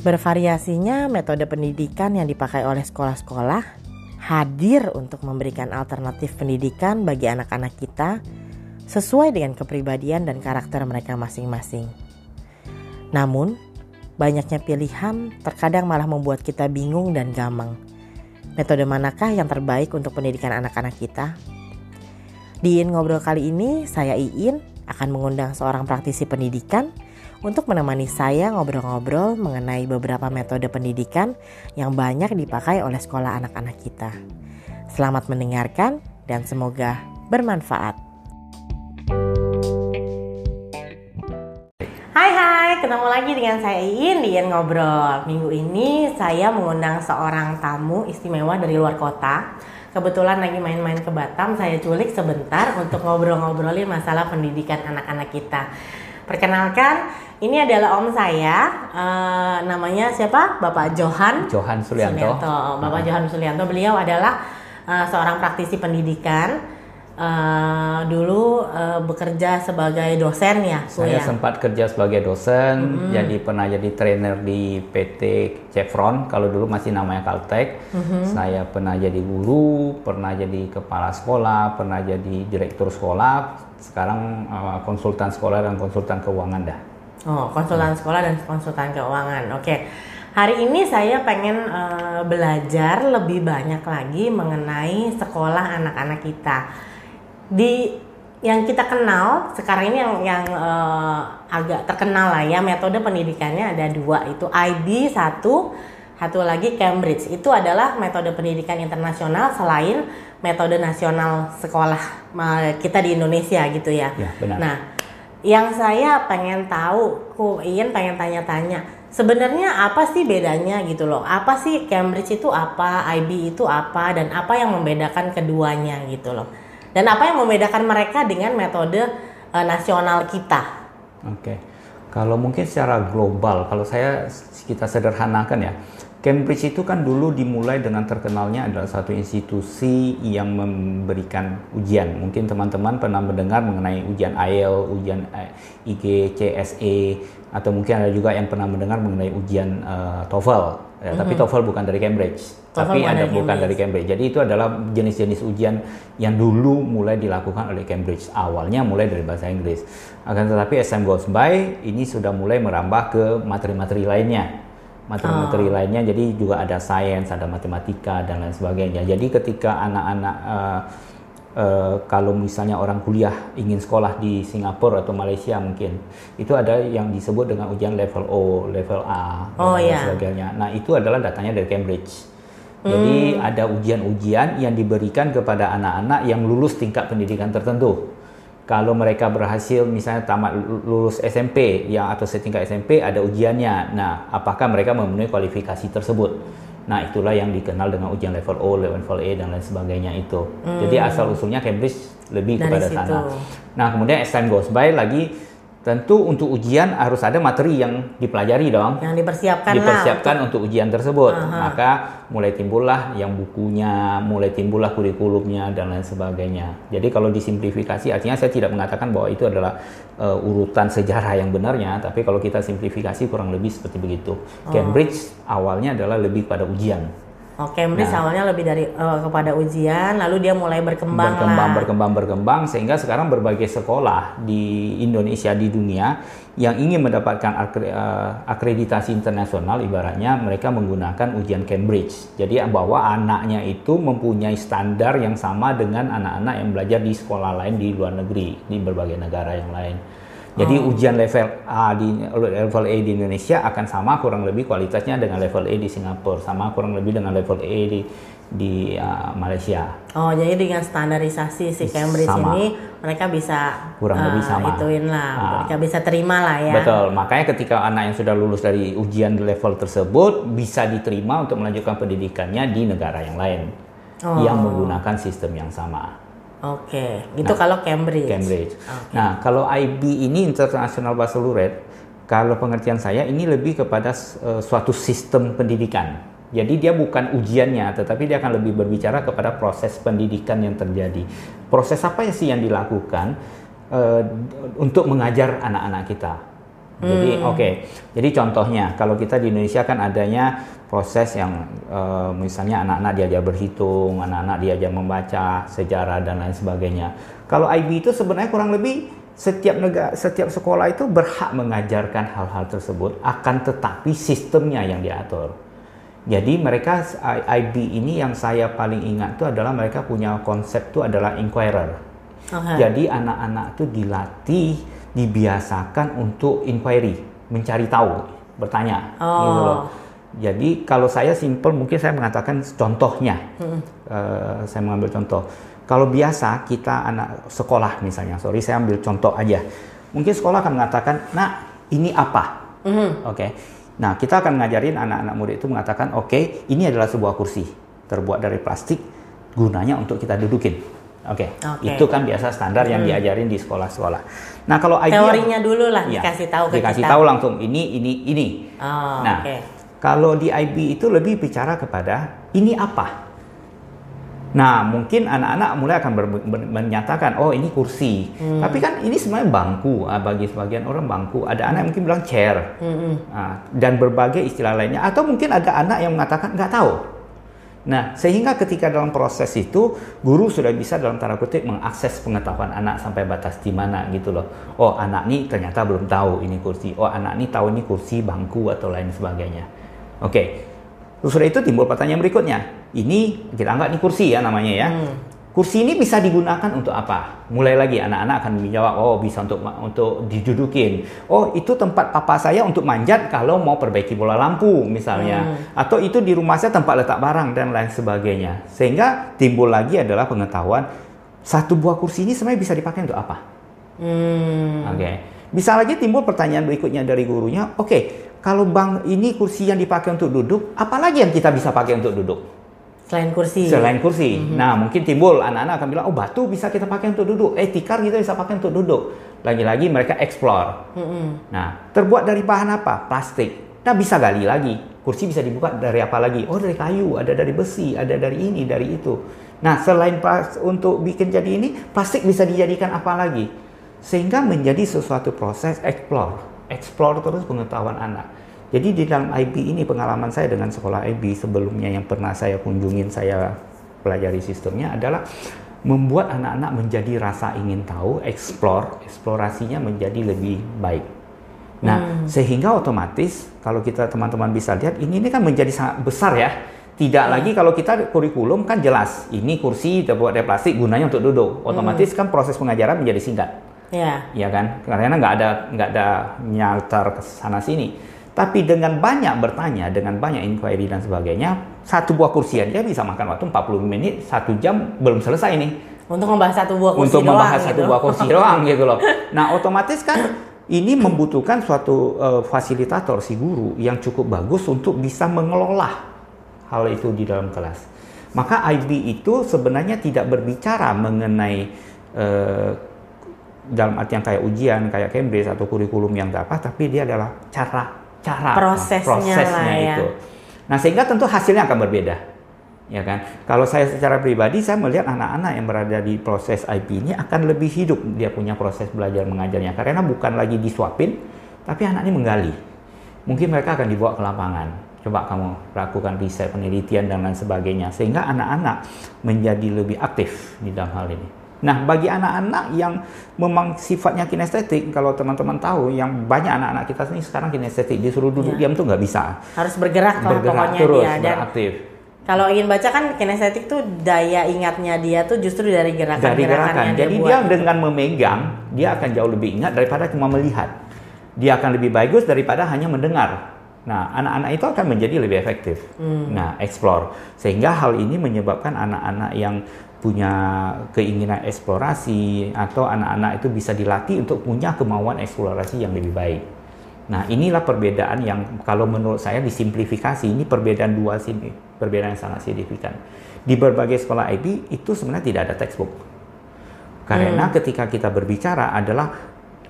Bervariasinya metode pendidikan yang dipakai oleh sekolah-sekolah hadir untuk memberikan alternatif pendidikan bagi anak-anak kita sesuai dengan kepribadian dan karakter mereka masing-masing. Namun, banyaknya pilihan terkadang malah membuat kita bingung dan gamang. Metode manakah yang terbaik untuk pendidikan anak-anak kita? Di In Ngobrol kali ini, saya Iin akan mengundang seorang praktisi pendidikan untuk menemani saya ngobrol-ngobrol mengenai beberapa metode pendidikan yang banyak dipakai oleh sekolah anak-anak kita. Selamat mendengarkan dan semoga bermanfaat. Hai hai, ketemu lagi dengan saya Iin di Iin Ngobrol. Minggu ini saya mengundang seorang tamu istimewa dari luar kota. Kebetulan lagi main-main ke Batam, saya culik sebentar untuk ngobrol-ngobrolin masalah pendidikan anak-anak kita. Perkenalkan, ini adalah om saya, uh, namanya siapa? Bapak Johan. Johan Sulianto. Sulianto. Bapak uh. Johan Sulianto. Beliau adalah uh, seorang praktisi pendidikan. Uh, dulu uh, bekerja sebagai dosen ya. Saya ya? sempat kerja sebagai dosen, mm-hmm. jadi pernah jadi trainer di PT Chevron. Kalau dulu masih namanya Caltech. Mm-hmm. Saya pernah jadi guru, pernah jadi kepala sekolah, pernah jadi direktur sekolah. Sekarang uh, konsultan sekolah dan konsultan keuangan dah. Oh, konsultan sekolah dan konsultan keuangan. Oke. Hari ini saya pengen uh, belajar lebih banyak lagi mengenai sekolah anak-anak kita. Di yang kita kenal sekarang ini yang yang uh, agak terkenal lah ya metode pendidikannya ada dua itu IB satu satu lagi Cambridge itu adalah metode pendidikan internasional selain metode nasional sekolah kita di Indonesia gitu ya. ya benar. Nah yang saya pengen tahu, ku ingin pengen tanya-tanya, sebenarnya apa sih bedanya gitu loh? Apa sih Cambridge itu apa, IB itu apa, dan apa yang membedakan keduanya gitu loh? Dan apa yang membedakan mereka dengan metode uh, nasional kita? Oke, okay. kalau mungkin secara global, kalau saya kita sederhanakan ya, Cambridge itu kan dulu dimulai dengan terkenalnya adalah satu institusi yang memberikan ujian. Mungkin teman-teman pernah mendengar mengenai ujian IELTS, ujian eh, IGCSE, atau mungkin ada juga yang pernah mendengar mengenai ujian uh, TOEFL. Ya, mm-hmm. Tapi TOEFL bukan dari Cambridge, TOEFL tapi ada bukan Cambridge. dari Cambridge. Jadi itu adalah jenis-jenis ujian yang dulu mulai dilakukan oleh Cambridge. Awalnya mulai dari bahasa Inggris. Akan tetapi as time goes by, ini sudah mulai merambah ke materi-materi lainnya materi-materi oh. lainnya jadi juga ada sains ada matematika dan lain sebagainya jadi ketika anak-anak uh, uh, kalau misalnya orang kuliah ingin sekolah di Singapura atau Malaysia mungkin itu ada yang disebut dengan ujian level O level A oh, dan yeah. sebagainya nah itu adalah datanya dari Cambridge jadi hmm. ada ujian-ujian yang diberikan kepada anak-anak yang lulus tingkat pendidikan tertentu kalau mereka berhasil misalnya tamat lulus SMP yang atau setingkat SMP ada ujiannya. Nah, apakah mereka memenuhi kualifikasi tersebut? Nah, itulah yang dikenal dengan ujian level O, level E dan lain sebagainya itu. Hmm. Jadi asal usulnya Cambridge lebih Dari kepada situ. sana. Nah, kemudian as time goes by lagi tentu untuk ujian harus ada materi yang dipelajari dong. Yang dipersiapkan Dipersiapkan lah untuk, untuk ujian tersebut. Aha. Maka mulai timbullah yang bukunya, mulai timbullah kurikulumnya dan lain sebagainya. Jadi kalau disimplifikasi artinya saya tidak mengatakan bahwa itu adalah uh, urutan sejarah yang benarnya, tapi kalau kita simplifikasi kurang lebih seperti begitu. Oh. Cambridge awalnya adalah lebih pada ujian. Oh, Cambridge nah, awalnya lebih dari uh, kepada ujian, lalu dia mulai berkembang berkembang, lah. berkembang, berkembang, sehingga sekarang berbagai sekolah di Indonesia di dunia yang ingin mendapatkan eh, akreditasi internasional, ibaratnya mereka menggunakan ujian Cambridge. Jadi bahwa anaknya itu mempunyai standar yang sama dengan anak-anak yang belajar di sekolah lain di luar negeri, di berbagai negara yang lain. Jadi oh. ujian level A di level A di Indonesia akan sama kurang lebih kualitasnya dengan level A di Singapura, sama kurang lebih dengan level A di di uh, Malaysia. Oh, jadi dengan standarisasi si Cambridge sama. ini mereka bisa kurang uh, lebih sama. Ituin lah, uh, mereka bisa terima lah ya. Betul. Makanya ketika anak yang sudah lulus dari ujian level tersebut bisa diterima untuk melanjutkan pendidikannya di negara yang lain oh. yang menggunakan sistem yang sama. Oke, okay. itu nah, kalau Cambridge. Cambridge. Okay. Nah, kalau IB ini International Baccalaureate, kalau pengertian saya ini lebih kepada uh, suatu sistem pendidikan. Jadi dia bukan ujiannya, tetapi dia akan lebih berbicara kepada proses pendidikan yang terjadi. Proses apa sih yang dilakukan uh, untuk mengajar anak-anak kita? Jadi oke, okay. jadi contohnya kalau kita di Indonesia kan adanya proses yang uh, misalnya anak-anak diajar berhitung, anak-anak diajar membaca sejarah dan lain sebagainya. Kalau IB itu sebenarnya kurang lebih setiap negara, setiap sekolah itu berhak mengajarkan hal-hal tersebut, akan tetapi sistemnya yang diatur. Jadi mereka IB ini yang saya paling ingat itu adalah mereka punya konsep itu adalah inquirer. Okay. Jadi anak-anak itu dilatih dibiasakan untuk inquiry, mencari tahu, bertanya, oh. gitu loh. Jadi kalau saya simple mungkin saya mengatakan contohnya, hmm. uh, saya mengambil contoh. Kalau biasa kita anak sekolah misalnya, sorry saya ambil contoh aja, mungkin sekolah akan mengatakan, nah ini apa, hmm. oke. Okay. Nah kita akan ngajarin anak-anak murid itu mengatakan, oke okay, ini adalah sebuah kursi terbuat dari plastik, gunanya untuk kita dudukin. Oke, okay. okay. itu kan biasa standar yang hmm. diajarin di sekolah-sekolah. Nah kalau idea, teorinya dulu lah ya, dikasih tahu ke dikasih kita. tahu langsung ini ini ini. Oh, nah okay. kalau di IB itu lebih bicara kepada ini apa. Nah mungkin anak-anak mulai akan ber, ber, menyatakan oh ini kursi, hmm. tapi kan ini sebenarnya bangku ah, bagi sebagian orang bangku. Ada anak yang mungkin bilang chair hmm. nah, dan berbagai istilah lainnya. Atau mungkin ada anak yang mengatakan nggak tahu Nah, sehingga ketika dalam proses itu, guru sudah bisa dalam tanda kutip mengakses pengetahuan anak sampai batas di mana gitu loh. Oh, anak ini ternyata belum tahu ini kursi. Oh, anak ini tahu ini kursi, bangku, atau lain sebagainya. Oke, okay. Sudah itu timbul pertanyaan berikutnya. Ini kita anggap ini kursi ya namanya ya. Hmm kursi ini bisa digunakan untuk apa? Mulai lagi anak-anak akan menjawab, oh bisa untuk untuk didudukin. Oh itu tempat papa saya untuk manjat kalau mau perbaiki bola lampu misalnya. Hmm. Atau itu di rumah saya tempat letak barang dan lain sebagainya. Sehingga timbul lagi adalah pengetahuan satu buah kursi ini sebenarnya bisa dipakai untuk apa? Hmm. Oke. Okay. Bisa lagi timbul pertanyaan berikutnya dari gurunya, oke, okay, kalau bang ini kursi yang dipakai untuk duduk, apalagi yang kita bisa pakai untuk duduk? Selain kursi. Selain kursi. Mm-hmm. Nah, mungkin timbul anak-anak akan bilang, oh batu bisa kita pakai untuk duduk. Eh, tikar kita bisa pakai untuk duduk. Lagi-lagi mereka explore. Mm-hmm. Nah, terbuat dari bahan apa? Plastik. Nah, bisa gali lagi. Kursi bisa dibuka dari apa lagi? Oh, dari kayu, ada dari besi, ada dari ini, dari itu. Nah, selain untuk bikin jadi ini, plastik bisa dijadikan apa lagi? Sehingga menjadi sesuatu proses explore. Explore terus pengetahuan anak. Jadi di dalam IB ini pengalaman saya dengan sekolah IB sebelumnya yang pernah saya kunjungin, saya pelajari sistemnya adalah membuat anak-anak menjadi rasa ingin tahu, explore, eksplorasinya menjadi lebih baik. Nah, hmm. sehingga otomatis kalau kita teman-teman bisa lihat ini ini kan menjadi sangat besar ya. Tidak hmm. lagi kalau kita kurikulum kan jelas ini kursi terbuat dari plastik gunanya untuk duduk. Otomatis hmm. kan proses pengajaran menjadi singkat. Ya. Yeah. kan? Karena nggak ada nggak ada nyaltar ke sana sini. Tapi dengan banyak bertanya, dengan banyak inquiry dan sebagainya, satu buah kursi aja bisa makan waktu 40 menit, satu jam belum selesai nih. Untuk membahas satu buah kursi Untuk doang, membahas satu gitu. buah kursi doang gitu loh. Nah otomatis kan ini membutuhkan suatu uh, fasilitator si guru yang cukup bagus untuk bisa mengelola hal itu di dalam kelas. Maka IB itu sebenarnya tidak berbicara mengenai uh, dalam artian kayak ujian, kayak Cambridge atau kurikulum yang apa, tapi dia adalah cara cara prosesnya, prosesnya lah, ya. itu. Nah sehingga tentu hasilnya akan berbeda, ya kan? Kalau saya secara pribadi saya melihat anak-anak yang berada di proses IP ini akan lebih hidup dia punya proses belajar mengajarnya karena bukan lagi disuapin, tapi anak ini menggali. Mungkin mereka akan dibawa ke lapangan. Coba kamu lakukan riset, penelitian dan lain sebagainya sehingga anak-anak menjadi lebih aktif di dalam hal ini. Nah, bagi anak-anak yang memang sifatnya kinestetik, kalau teman-teman tahu, yang banyak anak-anak kita ini sekarang kinestetik, disuruh duduk ya. diam tuh nggak bisa. Harus bergerak, bergerak pokoknya terus, dia. Dan beraktif. Kalau ingin baca kan kinestetik tuh daya ingatnya dia tuh justru dari gerakan Dari gerakan. Jadi dia, dia dengan memegang, dia akan jauh lebih ingat daripada cuma melihat. Dia akan lebih bagus daripada hanya mendengar. Nah, anak-anak itu akan menjadi lebih efektif. Hmm. Nah, explore. Sehingga hal ini menyebabkan anak-anak yang punya keinginan eksplorasi atau anak-anak itu bisa dilatih untuk punya kemauan eksplorasi yang lebih baik. Nah, inilah perbedaan yang kalau menurut saya disimplifikasi ini perbedaan dua sini, perbedaan yang sangat signifikan. Di berbagai sekolah IB itu sebenarnya tidak ada textbook. Karena hmm. ketika kita berbicara adalah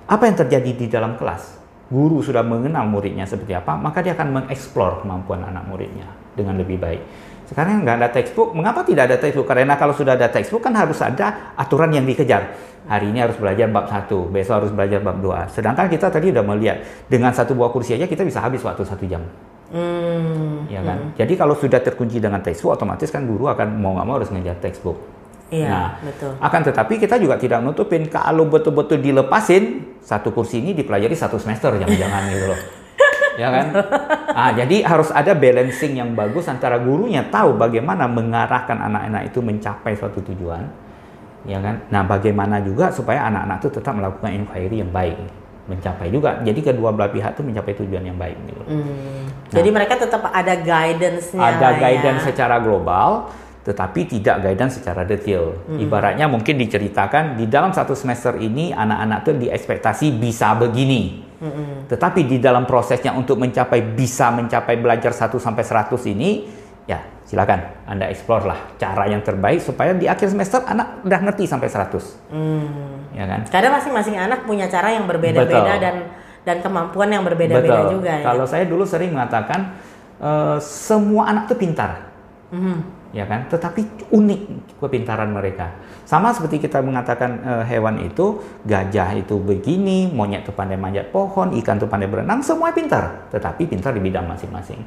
apa yang terjadi di dalam kelas. Guru sudah mengenal muridnya seperti apa, maka dia akan mengeksplor kemampuan anak muridnya dengan lebih baik. Sekarang nggak ada textbook. Mengapa tidak ada textbook? Karena kalau sudah ada textbook kan harus ada aturan yang dikejar. Hari ini harus belajar bab satu, besok harus belajar bab dua. Sedangkan kita tadi udah melihat dengan satu buah kursi aja kita bisa habis waktu satu jam. Hmm. Ya kan. Hmm. Jadi kalau sudah terkunci dengan textbook, otomatis kan guru akan mau nggak mau harus ngejar textbook. Iya, nah, betul. Akan tetapi kita juga tidak nutupin kalau betul-betul dilepasin satu kursi ini dipelajari satu semester jangan-jangan gitu loh. ya kan? Ah, jadi harus ada balancing yang bagus antara gurunya tahu bagaimana mengarahkan anak-anak itu mencapai suatu tujuan, ya kan? Nah, bagaimana juga supaya anak-anak itu tetap melakukan inquiry yang baik, mencapai juga. Jadi kedua belah pihak itu mencapai tujuan yang baik gitu. Hmm. Nah, jadi mereka tetap ada guidance-nya. Ada ya. guidance secara global, tetapi tidak guidance secara detail. Hmm. Ibaratnya mungkin diceritakan di dalam satu semester ini anak-anak tuh diekspektasi bisa begini hmm Tetapi di dalam prosesnya untuk mencapai bisa mencapai belajar 1 sampai 100 ini ya silakan Anda explore lah cara yang terbaik supaya di akhir semester anak udah ngerti sampai 100. Mm. Ya kan? Karena masing-masing anak punya cara yang berbeda-beda dan dan kemampuan yang berbeda-beda juga ya. Kalau saya dulu sering mengatakan uh, semua anak tuh pintar. Mm-hmm ya kan? Tetapi unik kepintaran mereka. Sama seperti kita mengatakan e, hewan itu, gajah itu begini, monyet itu pandai manjat pohon, ikan itu pandai berenang, semua pintar, tetapi pintar di bidang masing-masing.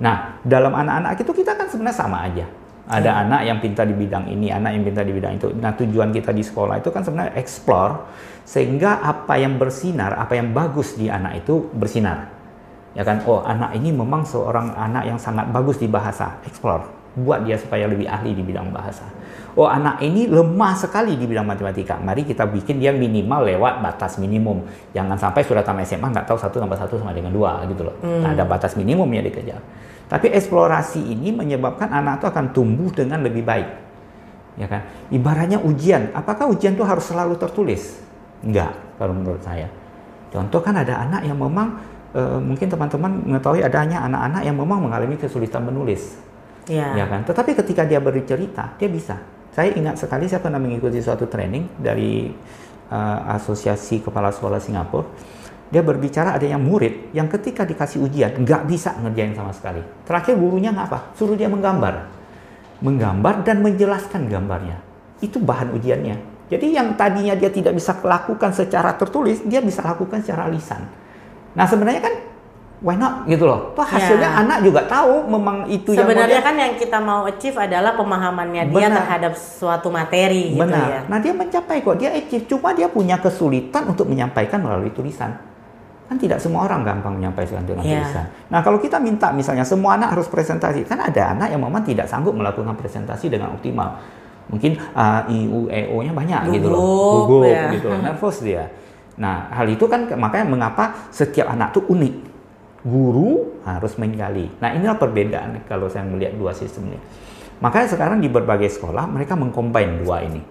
Nah, dalam anak-anak itu kita kan sebenarnya sama aja. Ada ya. anak yang pintar di bidang ini, anak yang pintar di bidang itu. Nah, tujuan kita di sekolah itu kan sebenarnya explore sehingga apa yang bersinar, apa yang bagus di anak itu bersinar. Ya kan? Oh, anak ini memang seorang anak yang sangat bagus di bahasa. Explore buat dia supaya lebih ahli di bidang bahasa. Oh anak ini lemah sekali di bidang matematika. Mari kita bikin dia minimal lewat batas minimum. Jangan sampai sudah tamat SMA nggak tahu satu tambah satu sama dengan dua gitu loh. Hmm. Nah, ada batas minimum yang dikejar. Tapi eksplorasi ini menyebabkan anak itu akan tumbuh dengan lebih baik. Ya kan? Ibaratnya ujian. Apakah ujian itu harus selalu tertulis? Enggak, kalau menurut saya. Contoh kan ada anak yang memang e, mungkin teman-teman mengetahui adanya anak-anak yang memang mengalami kesulitan menulis Ya. ya kan? Tetapi ketika dia bercerita, dia bisa. Saya ingat sekali saya pernah mengikuti suatu training dari uh, Asosiasi Kepala Sekolah Singapura. Dia berbicara ada yang murid yang ketika dikasih ujian nggak bisa ngerjain sama sekali. Terakhir gurunya nggak apa, suruh dia menggambar, menggambar dan menjelaskan gambarnya. Itu bahan ujiannya. Jadi yang tadinya dia tidak bisa lakukan secara tertulis, dia bisa lakukan secara lisan. Nah sebenarnya kan why not gitu loh. Toh hasilnya yeah. anak juga tahu memang itu Sebenarnya yang kan yang kita mau achieve adalah pemahamannya Benar. dia terhadap suatu materi gitu Benar. ya. Nah, dia mencapai kok, dia achieve. Cuma dia punya kesulitan untuk menyampaikan melalui tulisan. Kan tidak semua orang gampang menyampaikan dengan yeah. tulisan. Nah, kalau kita minta misalnya semua anak harus presentasi, kan ada anak yang memang tidak sanggup melakukan presentasi dengan optimal. Mungkin A, I, U, E, O-nya banyak Gugup, gitu loh. Gugup ya. gitu loh, nervous dia. Nah, hal itu kan makanya mengapa setiap anak tuh unik guru harus menggali. Nah inilah perbedaan kalau saya melihat dua sistem ini. Makanya sekarang di berbagai sekolah mereka mengcombine dua ini.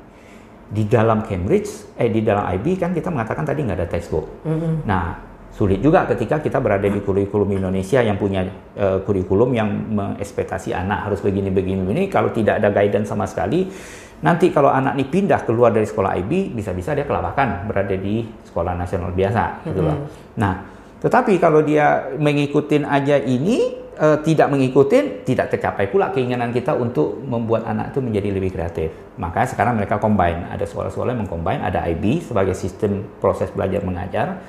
Di dalam Cambridge, eh di dalam IB kan kita mengatakan tadi nggak ada textbook. Mm -hmm. Nah sulit juga ketika kita berada di kurikulum Indonesia yang punya uh, kurikulum yang mengekspektasi anak harus begini-begini ini kalau tidak ada guidance sama sekali nanti kalau anak ini pindah keluar dari sekolah IB bisa-bisa dia kelabakan berada di sekolah nasional biasa gitu loh. Mm -hmm. Nah tetapi kalau dia mengikuti aja ini uh, tidak mengikuti, tidak tercapai pula keinginan kita untuk membuat anak itu menjadi lebih kreatif. Maka sekarang mereka combine, ada sekolah-sekolah yang mengcombine, ada IB sebagai sistem proses belajar mengajar,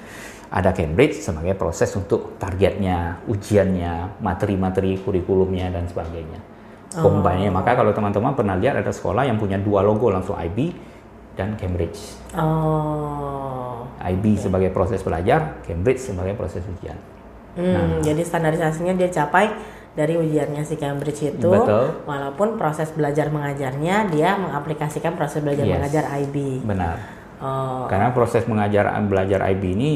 ada Cambridge sebagai proses untuk targetnya, ujiannya, materi-materi kurikulumnya dan sebagainya. Combine-nya. Maka kalau teman-teman pernah lihat ada sekolah yang punya dua logo langsung IB dan Cambridge. Oh. IB okay. sebagai proses belajar, Cambridge sebagai proses ujian. Hmm, nah, jadi standarisasinya dia capai dari ujiannya si Cambridge itu, Betul. walaupun proses belajar mengajarnya dia mengaplikasikan proses belajar yes. mengajar IB. Benar. Oh. Karena proses mengajar belajar IB ini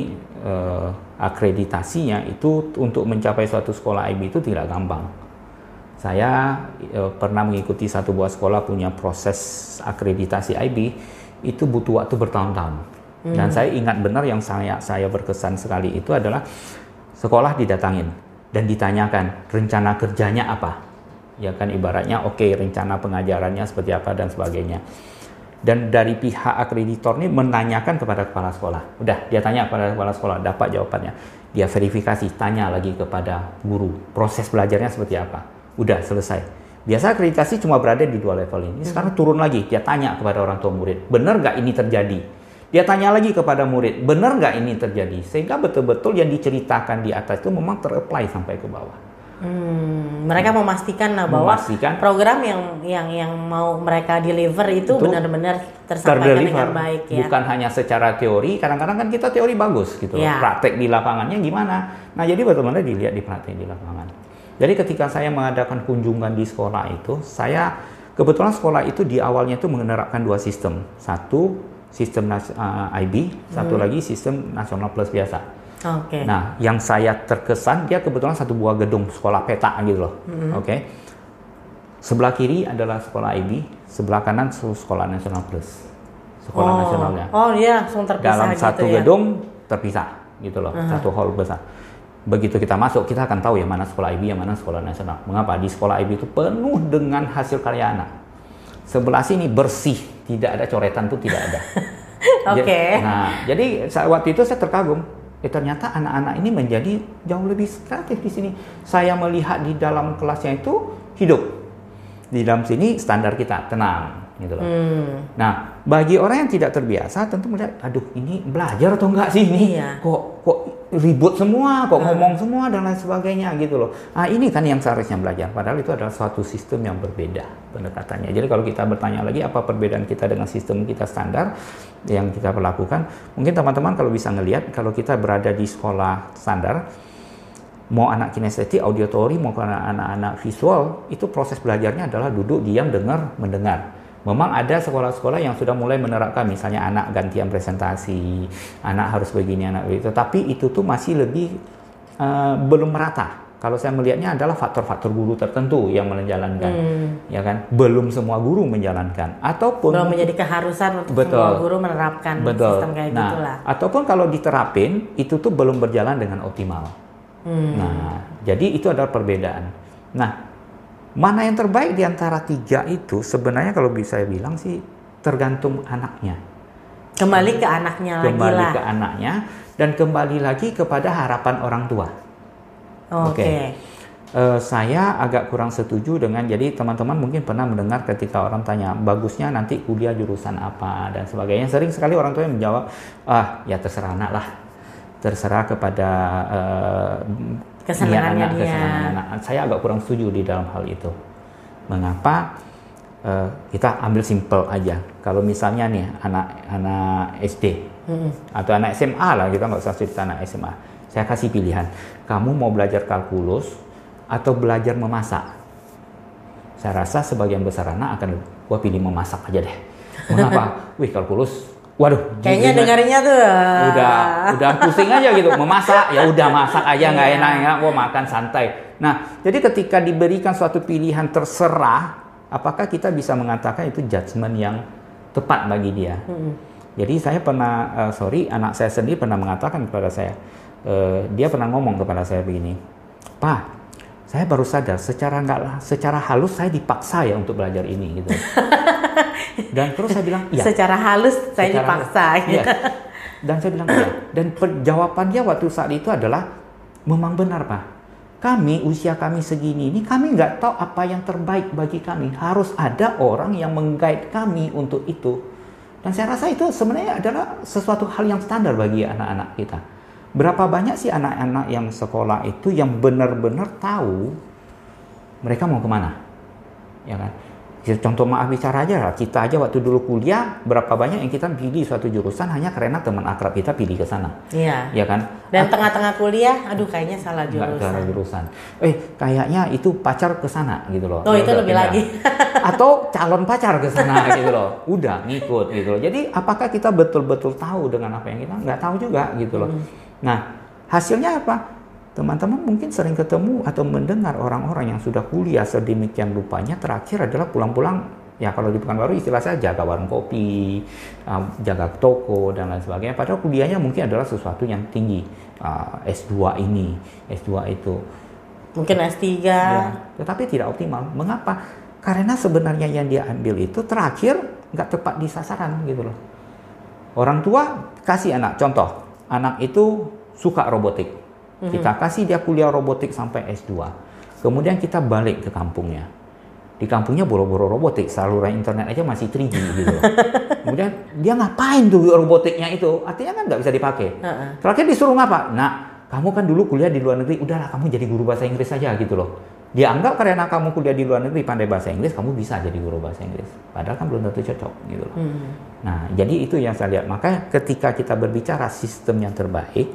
uh, akreditasinya itu untuk mencapai suatu sekolah IB itu tidak gampang. Saya uh, pernah mengikuti satu buah sekolah punya proses akreditasi IB itu butuh waktu bertahun-tahun. Hmm. Dan saya ingat benar yang saya saya berkesan sekali itu adalah sekolah didatangin dan ditanyakan rencana kerjanya apa. Ya kan ibaratnya oke okay, rencana pengajarannya seperti apa dan sebagainya. Dan dari pihak akreditor ini menanyakan kepada kepala sekolah. Udah dia tanya kepada kepala sekolah, dapat jawabannya. Dia verifikasi, tanya lagi kepada guru, proses belajarnya seperti apa. Udah selesai Biasa akreditasi cuma berada di dua level ini. Sekarang turun lagi, dia tanya kepada orang tua murid, benar nggak ini terjadi? Dia tanya lagi kepada murid, benar nggak ini terjadi? Sehingga betul-betul yang diceritakan di atas itu memang ter-apply sampai ke bawah. Hmm, mereka memastikan lah bahwa Memastikan. program yang yang yang mau mereka deliver itu benar-benar tersampaikan terdeliver dengan baik ya. bukan hanya secara teori kadang-kadang kan kita teori bagus gitu loh. Ya. praktek di lapangannya gimana nah jadi betul-betul dilihat di praktek di lapangan jadi ketika saya mengadakan kunjungan di sekolah itu saya kebetulan sekolah itu di awalnya itu menerapkan dua sistem satu sistem uh, IB satu Hmm. lagi sistem nasional plus biasa Oke. Nah, yang saya terkesan dia kebetulan satu buah gedung sekolah peta gitu loh. Oke. Sebelah kiri adalah sekolah IB, sebelah kanan se- sekolah nasional plus. Sekolah oh. nasionalnya. Oh, dia langsung terpisah Dalam gitu satu ya. gedung terpisah gitu loh, satu hall besar. Begitu kita masuk, kita akan tahu yang mana sekolah IB, yang mana sekolah nasional. Mengapa? Di sekolah IB itu penuh dengan hasil karya anak. Sebelah sini bersih, tidak ada coretan pun tidak ada. Oke. Ja- Nah, jadi saat waktu itu saya terkagum. Eh, ternyata anak-anak ini menjadi jauh lebih kreatif di sini. Saya melihat di dalam kelasnya itu hidup. Di dalam sini standar kita tenang, gitu loh. Hmm. Nah, bagi orang yang tidak terbiasa tentu melihat, aduh ini belajar atau enggak sih ini? Iya. Kok kok ribut semua, kok ngomong semua dan lain sebagainya gitu loh. Ah ini kan yang seharusnya belajar. Padahal itu adalah suatu sistem yang berbeda pendekatannya. Jadi kalau kita bertanya lagi apa perbedaan kita dengan sistem kita standar yang kita perlakukan, mungkin teman-teman kalau bisa ngelihat kalau kita berada di sekolah standar mau anak kinestetik, auditory, mau anak-anak visual, itu proses belajarnya adalah duduk, diam, dengar, mendengar. Memang ada sekolah-sekolah yang sudah mulai menerapkan, misalnya anak gantian presentasi, anak harus begini, anak begitu. Tapi itu tuh masih lebih eh, belum merata. Kalau saya melihatnya adalah faktor-faktor guru tertentu yang menjalankan, ya kan? Belum semua guru menjalankan, ataupun Belum menjadi keharusan untuk Betul. semua guru menerapkan Betul. sistem kayak nah, gitulah. ataupun kalau diterapin itu tuh belum berjalan dengan optimal. Hmm. Nah, jadi itu adalah perbedaan. Nah, mana yang terbaik di antara tiga itu sebenarnya kalau bisa saya bilang sih tergantung anaknya. Kembali ke anaknya lagi Kembali lah. ke anaknya dan kembali lagi kepada harapan orang tua. Oke. Oke. Eh, saya agak kurang setuju dengan jadi teman-teman mungkin pernah mendengar ketika orang tanya bagusnya nanti kuliah jurusan apa dan sebagainya sering sekali orang tua yang menjawab ah ya terserah anak lah terserah kepada eh, Kesenangannya niat anak, dia. kesenangan anak. Saya agak kurang setuju di dalam hal itu. Mengapa? Eh, kita ambil simple aja. Kalau misalnya nih anak anak SD atau anak SMA lah kita nggak usah cerita anak SMA. Saya kasih pilihan. Kamu mau belajar kalkulus atau belajar memasak? Saya rasa sebagian besar anak akan gua pilih memasak aja deh. Mengapa? Wih kalkulus. Waduh. Kayaknya dengarnya tuh udah udah pusing aja gitu. Memasak ya udah masak aja nggak Iya. enak ya. Gua makan santai. Nah jadi ketika diberikan suatu pilihan terserah apakah kita bisa mengatakan itu judgement yang tepat bagi dia? Jadi saya pernah eh, sorry anak saya sendiri pernah mengatakan kepada saya eh, dia pernah ngomong kepada saya begini pak saya baru sadar secara nggak secara halus saya dipaksa ya untuk belajar ini gitu dan terus saya bilang iya secara halus saya Secara- dipaksa gitu. Iya. Dan saya bilang iya. Dan jawaban dia waktu saat itu adalah memang benar pak. Kami usia kami segini ini kami nggak tahu apa yang terbaik bagi kami. Harus ada orang yang menggait kami untuk itu. Dan saya rasa itu sebenarnya adalah sesuatu hal yang standar bagi anak-anak kita. Berapa banyak sih anak-anak yang sekolah itu yang benar-benar tahu mereka mau ke mana, ya kan? Ya, Contoh maaf bicara aja lah, kita aja waktu dulu kuliah berapa banyak yang kita pilih suatu jurusan hanya karena teman akrab kita pilih ke sana, Iya. ya kan? Dan tengah-tengah kuliah, aduh kayaknya salah jurusan. cara jurusan. Eh, kayaknya itu pacar ke sana gitu loh. Oh, Ya itu lebih pindah. lagi. Atau calon pacar ke sana gitu loh. Udah ngikut gitu loh. Jadi apakah kita betul-betul tahu dengan apa yang kita nggak tahu juga gitu loh. Hmm. Nah, hasilnya apa? Teman-teman mungkin sering ketemu atau mendengar orang-orang yang sudah kuliah sedemikian rupanya terakhir adalah pulang-pulang ya kalau di Pekanbaru istilah saya jaga warung kopi, uh, jaga toko dan lain sebagainya. Padahal kuliahnya mungkin adalah sesuatu yang tinggi. Uh, S2 ini, S2 itu. Mungkin S3. Ya, tetapi tidak optimal. Mengapa? Karena sebenarnya yang dia ambil itu terakhir nggak tepat di sasaran gitu loh. Orang tua kasih anak contoh, anak itu suka robotik. Kita kasih dia kuliah robotik sampai S2. Kemudian kita balik ke kampungnya. di kampungnya boro-boro robotik, saluran internet aja masih 3G gitu. Kemudian dia ngapain tuh robotiknya itu? Artinya kan nggak bisa dipakai. Terakhir disuruh ngapa? Nah, kamu kan dulu kuliah di luar negeri, udahlah kamu jadi guru bahasa Inggris saja gitu loh. Dia anggap karena kamu kuliah di luar negeri pandai bahasa Inggris, kamu bisa jadi guru bahasa Inggris. Padahal kan belum tentu cocok gitu loh. Hmm. Nah, jadi itu yang saya lihat. Maka ketika kita berbicara sistem yang terbaik,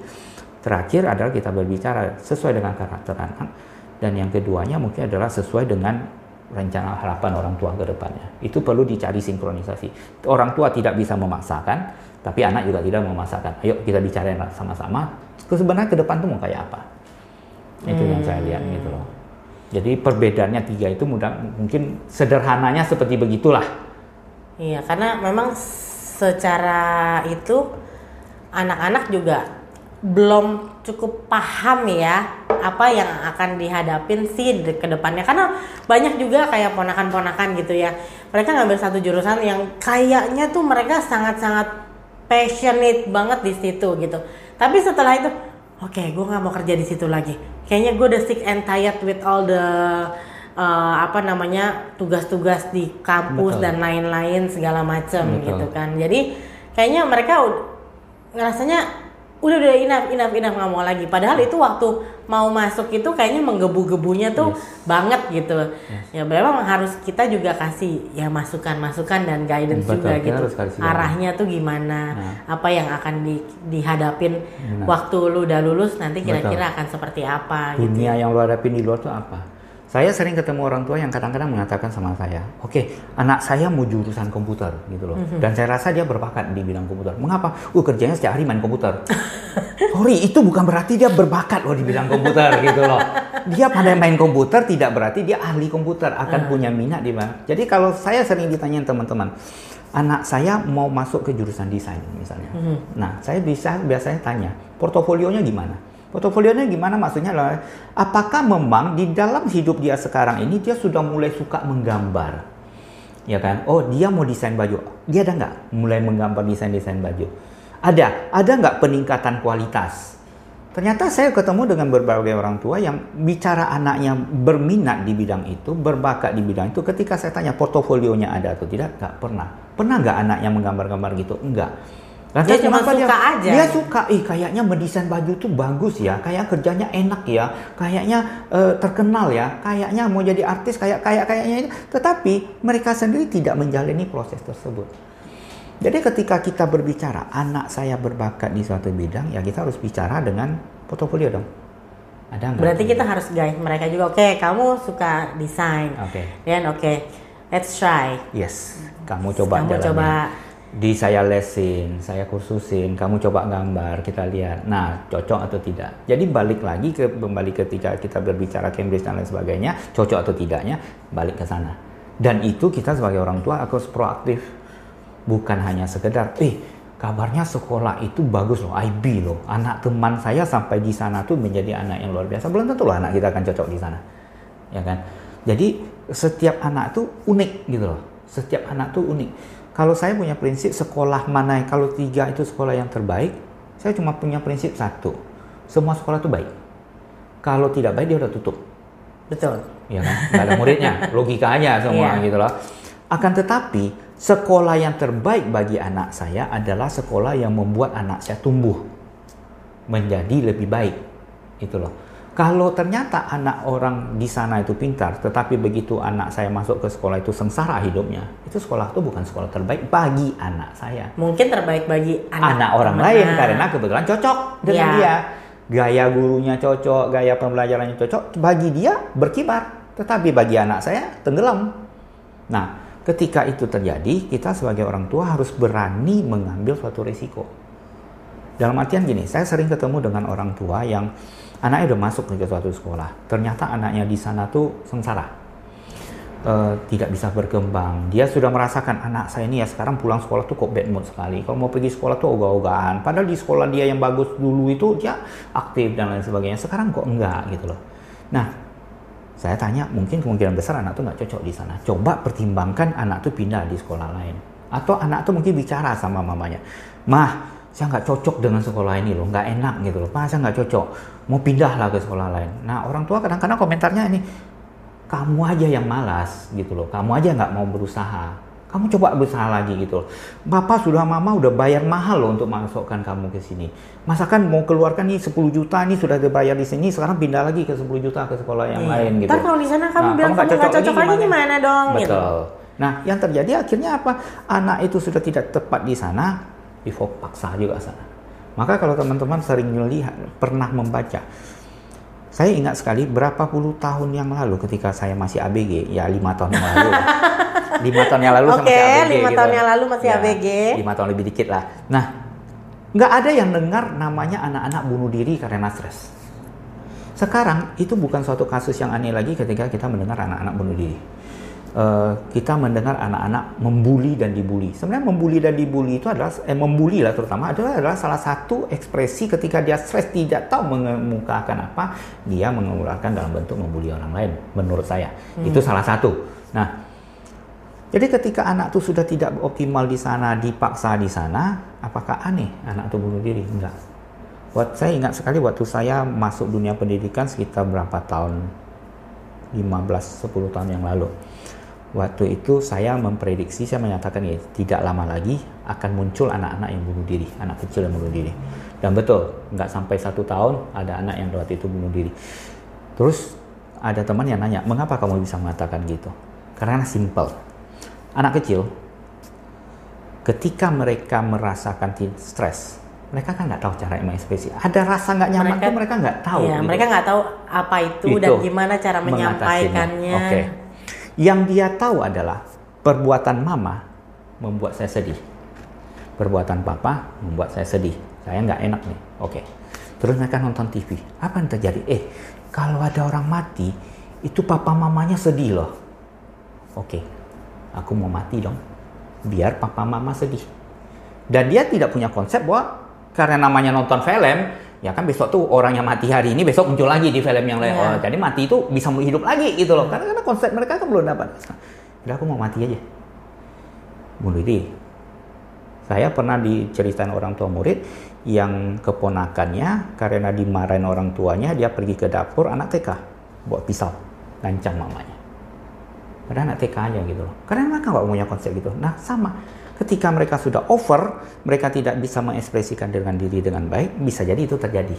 terakhir adalah kita berbicara sesuai dengan karakter anak, dan yang keduanya mungkin adalah sesuai dengan rencana harapan orang tua ke depannya. Itu perlu dicari sinkronisasi. Orang tua tidak bisa memaksakan, tapi anak juga tidak memaksakan. Ayo kita bicara sama-sama. Sebenarnya ke depan tuh mau kayak apa? Itu yang saya lihat gitu loh. Jadi perbedaannya tiga itu mudah mungkin sederhananya seperti begitulah. Iya, karena memang secara itu anak-anak juga belum cukup paham ya apa yang akan dihadapin sih di- ke depannya. Karena banyak juga kayak ponakan-ponakan gitu ya. Mereka ngambil satu jurusan yang kayaknya tuh mereka sangat-sangat passionate banget di situ gitu. Tapi setelah itu oke gue nggak mau kerja di situ lagi kayaknya gue udah sick and tired with all the uh, apa namanya tugas-tugas di kampus Betul. dan lain-lain segala macam gitu kan jadi kayaknya mereka ngerasanya udah udah enough enough enough nggak mau lagi. Padahal itu waktu mau masuk itu kayaknya menggebu-gebunya tuh banget gitu. Ya memang harus kita juga kasih ya masukan masukan dan guidance Betul, juga gitu. arahnya tuh gimana Nah. apa yang akan di- dihadapin Benar. waktu lu udah lulus nanti kira-kira akan seperti apa gitu. Dunia yang lu hadapin di luar tuh apa? Saya sering ketemu orang tua yang kadang-kadang mengatakan sama saya, oke, anak saya mau jurusan komputer gitu loh, dan saya rasa dia berbakat di bidang komputer. Mengapa? Uh kerjanya setiap hari main komputer. Sorry, itu bukan berarti dia berbakat loh di bidang komputer gitu loh. Dia pandai main komputer tidak berarti dia ahli komputer, akan punya minat di mana. Jadi kalau saya sering ditanyain teman-teman, anak saya mau masuk ke jurusan desain misalnya. Nah, saya bisa biasanya tanya, portofolionya gimana? Portofolionya gimana maksudnya adalah apakah memang di dalam hidup dia sekarang ini dia sudah mulai suka menggambar? Ya kan? Oh, dia mau desain baju. Dia ada nggak mulai menggambar desain-desain baju? Ada. Ada nggak peningkatan kualitas? Ternyata saya ketemu dengan berbagai orang tua yang bicara anaknya berminat di bidang itu, berbakat di bidang itu. Ketika saya tanya portofolionya ada atau tidak, nggak pernah. Pernah nggak anaknya menggambar-gambar gitu? Enggak. Lantas Dia cuma suka aja. Dia suka, ih kayaknya mendesain baju tuh bagus ya, kayak kerjanya enak ya, kayaknya eh, terkenal ya, kayaknya mau jadi artis kayak kayak kayaknya itu. Tetapi mereka sendiri tidak menjalani proses tersebut. Jadi ketika kita berbicara anak saya berbakat di suatu bidang, ya kita harus bicara dengan portofolio dong. Ada nggak? berarti kita harus guide mereka juga oke kamu suka desain Oke. dan oke let's try Yes, kamu coba kamu jalanin. coba Di saya lesin, saya kursusin, kamu coba gambar, kita lihat. Nah, cocok atau tidak. Jadi balik lagi ke kembali ketika kita berbicara Cambridge dan lain sebagainya, cocok atau tidaknya, balik ke sana. Dan itu kita sebagai orang tua harus proaktif. Bukan hanya sekedar, eh kabarnya sekolah itu bagus loh, IB loh. Anak teman saya sampai di sana tuh menjadi anak yang luar biasa. Belum tentu loh anak kita akan cocok di sana. Ya kan? Jadi setiap anak tuh unik gitu loh. Setiap anak tuh unik. Kalau saya punya prinsip sekolah mana kalau tiga itu sekolah yang terbaik, saya cuma punya prinsip satu. Semua sekolah tuh baik. Kalau tidak baik dia udah tutup betul ya kan? Nggak ada muridnya, logikanya semua Iya. gitu loh. Akan tetapi sekolah yang terbaik bagi anak saya adalah sekolah yang membuat anak saya tumbuh menjadi lebih baik, itu loh. Kalau ternyata anak orang di sana itu pintar, tetapi begitu anak saya masuk ke sekolah itu sengsara hidupnya, itu sekolah itu bukan sekolah terbaik bagi anak saya mungkin terbaik bagi anak, anak, orang teman. lain karena kebetulan cocok dengan Iya. dia. Gaya gurunya cocok, gaya pembelajarannya cocok, bagi dia berkibar. Tetapi bagi anak saya tenggelam. Nah, ketika itu terjadi, kita sebagai orang tua harus berani mengambil suatu risiko. Dalam artian gini, saya sering ketemu dengan orang tua yang anaknya udah masuk ke suatu sekolah. Ternyata anaknya di sana tuh sengsara. Eh, tidak bisa berkembang. Dia sudah merasakan anak saya ini ya sekarang pulang sekolah tuh kok bad mood sekali. Kalau mau pergi sekolah tuh ogah-ogahan. Padahal di sekolah dia yang bagus dulu itu dia aktif dan lain sebagainya. Sekarang kok enggak gitu loh. Nah, saya tanya mungkin kemungkinan besar anak tuh nggak cocok di sana. Coba pertimbangkan anak tuh pindah di sekolah lain. Atau anak tuh mungkin bicara sama mamanya. Mah, saya nggak cocok dengan sekolah ini loh, nggak enak gitu loh. Saya nggak cocok. Mau pindahlah ke sekolah lain. Nah, orang tua kadang-kadang komentarnya ini, kamu aja yang malas gitu loh. Kamu aja nggak mau berusaha. Kamu coba berusaha lagi gitu loh. Bapak sudah mama udah bayar mahal loh untuk masukkan kamu ke sini. Masakan mau keluarkan nih 10 juta nih sudah dibayar di sini, sekarang pindah lagi ke 10 juta ke sekolah yang Iya. lain gitu. Ntar kalau di sana kamu bilang nggak kamu nggak cocok lagi gimana dong, Betul. gitu. Nah, yang terjadi akhirnya apa? Anak itu sudah tidak tepat di sana, dipaksa juga sana. Maka kalau teman-teman sering melihat, pernah membaca, saya ingat sekali berapa puluh tahun yang lalu ketika saya masih ABG, ya lima tahun yang lalu. lima tahun yang lalu saya Oke, masih ABG. lima gitu. tahun yang lalu masih Ya, ABG. Lima tahun lebih dikit lah. Nah, nggak ada yang dengar namanya anak-anak bunuh diri karena stres. Sekarang itu bukan suatu kasus yang aneh lagi ketika kita mendengar anak-anak bunuh diri. Eh, kita mendengar anak-anak membuli dan dibully. Sebenarnya membuli dan dibully itu adalah eh, membuli lah terutama adalah, adalah salah satu ekspresi ketika dia stres tidak tahu mengemukakan apa, dia mengeluarkan dalam bentuk membuli orang lain. Menurut saya itu salah satu. Nah, jadi ketika anak itu sudah tidak optimal di sana, dipaksa di sana, apakah aneh anak itu bunuh diri? Enggak. Buat saya ingat sekali waktu saya masuk dunia pendidikan sekitar berapa tahun? 15 10 tahun yang lalu. Waktu itu saya memprediksi, saya menyatakan ya, tidak lama lagi akan muncul anak-anak yang bunuh diri, anak kecil yang bunuh diri. Dan betul, nggak sampai satu tahun ada anak yang waktu itu bunuh diri. Terus ada teman yang nanya, mengapa kamu bisa mengatakan gitu? Karena simple. Anak kecil, ketika mereka merasakan stres, mereka kan nggak tahu cara mengekspresi. Ada rasa nggak nyaman Mereka- tuh mereka nggak tahu. Iya, gitu. mereka nggak tahu apa itu, dan Itu, gimana cara menyampaikannya. Oke. Yang dia tahu adalah perbuatan mama membuat saya sedih. Perbuatan papa membuat saya sedih. Saya nggak enak nih. Oke. Terus mereka nonton TV. Apa yang terjadi? Eh, kalau ada orang mati, itu papa mamanya sedih loh. Oke. Aku mau mati dong. Biar papa mama sedih. Dan dia tidak punya konsep bahwa karena namanya nonton film, ya kan besok tuh orang yang mati hari ini besok muncul lagi di film yang lain. Iya. Oh, jadi mati itu bisa hidup lagi gitu loh. Karena, karena konsep mereka kan belum dapat. Udah aku mau mati aja. Bunuh diri. Saya pernah diceritain orang tua murid yang keponakannya karena dimarahin orang tuanya dia pergi ke dapur anak TK bawa pisau lancang mamanya. Padahal anak TK aja gitu loh. Karena mereka nggak punya konsep gitu. Nah sama. Ketika mereka sudah over, mereka tidak bisa mengekspresikan dengan diri dengan baik, bisa jadi itu terjadi.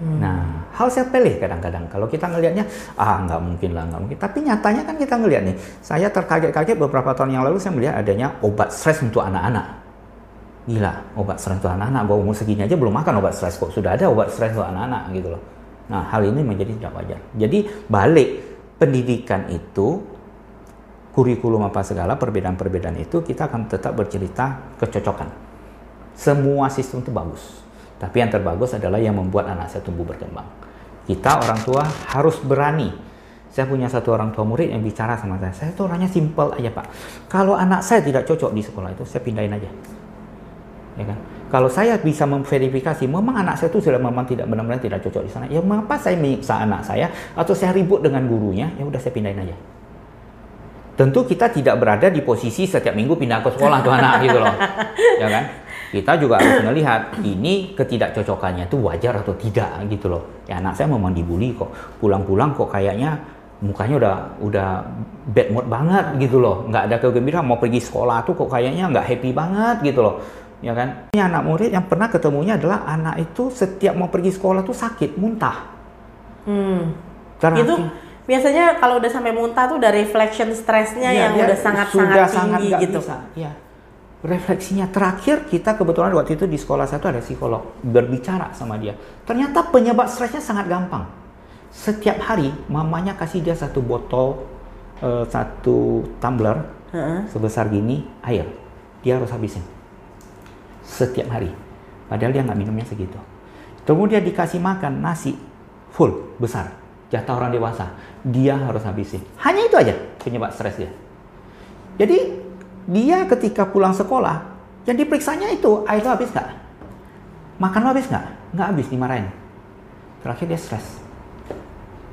Nah, hal sepele kadang-kadang. Kalau kita ngelihatnya, ah nggak mungkin lah, nggak mungkin. Tapi nyatanya kan kita ngelihat nih. Saya terkaget-kaget beberapa tahun yang lalu saya melihat adanya obat stres untuk anak-anak. Gila, obat stres untuk anak-anak. Bawa umur segini aja belum makan obat stres kok. Sudah ada obat stres untuk anak-anak gitu loh. Nah, hal ini menjadi tidak wajar. Jadi balik pendidikan itu kurikulum apa segala perbedaan-perbedaan itu kita akan tetap bercerita kecocokan. Semua sistem itu bagus. Tapi yang terbagus adalah yang membuat anak saya tumbuh berkembang. Kita orang tua harus berani. Saya punya satu orang tua murid yang bicara sama saya. Saya itu orangnya simpel aja pak. Kalau anak saya tidak cocok di sekolah itu, saya pindahin aja. Ya kan? Kalau saya bisa memverifikasi, memang anak saya itu sudah memang tidak benar-benar tidak cocok di sana. Ya mengapa saya menyiksa anak saya atau saya ribut dengan gurunya? Ya udah saya pindahin aja. Tentu kita tidak berada di posisi setiap minggu pindah ke sekolah tuh anak gitu loh. Ya kan? Kita juga harus melihat ini ketidakcocokannya itu wajar atau tidak gitu loh. Ya anak saya memang dibully kok. Pulang-pulang kok kayaknya mukanya udah udah bad mood banget gitu loh. Nggak ada kegembiraan mau pergi sekolah tuh kok kayaknya nggak happy banget gitu loh. Ya kan? Ini anak murid yang pernah ketemunya adalah anak itu setiap mau pergi sekolah tuh sakit, muntah. Hmm. Itu biasanya kalau udah sampai muntah tuh udah reflection stresnya Iya, yang dia udah sangat-sangat tinggi sangat gitu. bisa. Iya. Refleksinya terakhir kita kebetulan waktu itu di sekolah satu ada psikolog berbicara sama dia. Ternyata penyebab stresnya sangat gampang. Setiap hari mamanya kasih dia satu botol eh, satu tumbler Heeh. sebesar gini air. Dia harus habisin. Setiap hari. Padahal dia nggak minumnya segitu. Kemudian dikasih makan nasi full besar. Jatah orang dewasa. Dia harus habisin. Hanya itu aja penyebab stres dia. Jadi dia ketika pulang sekolah, yang diperiksanya itu air lo habis nggak? Makan lo habis nggak? Nggak habis dimarahin. Terakhir dia stres.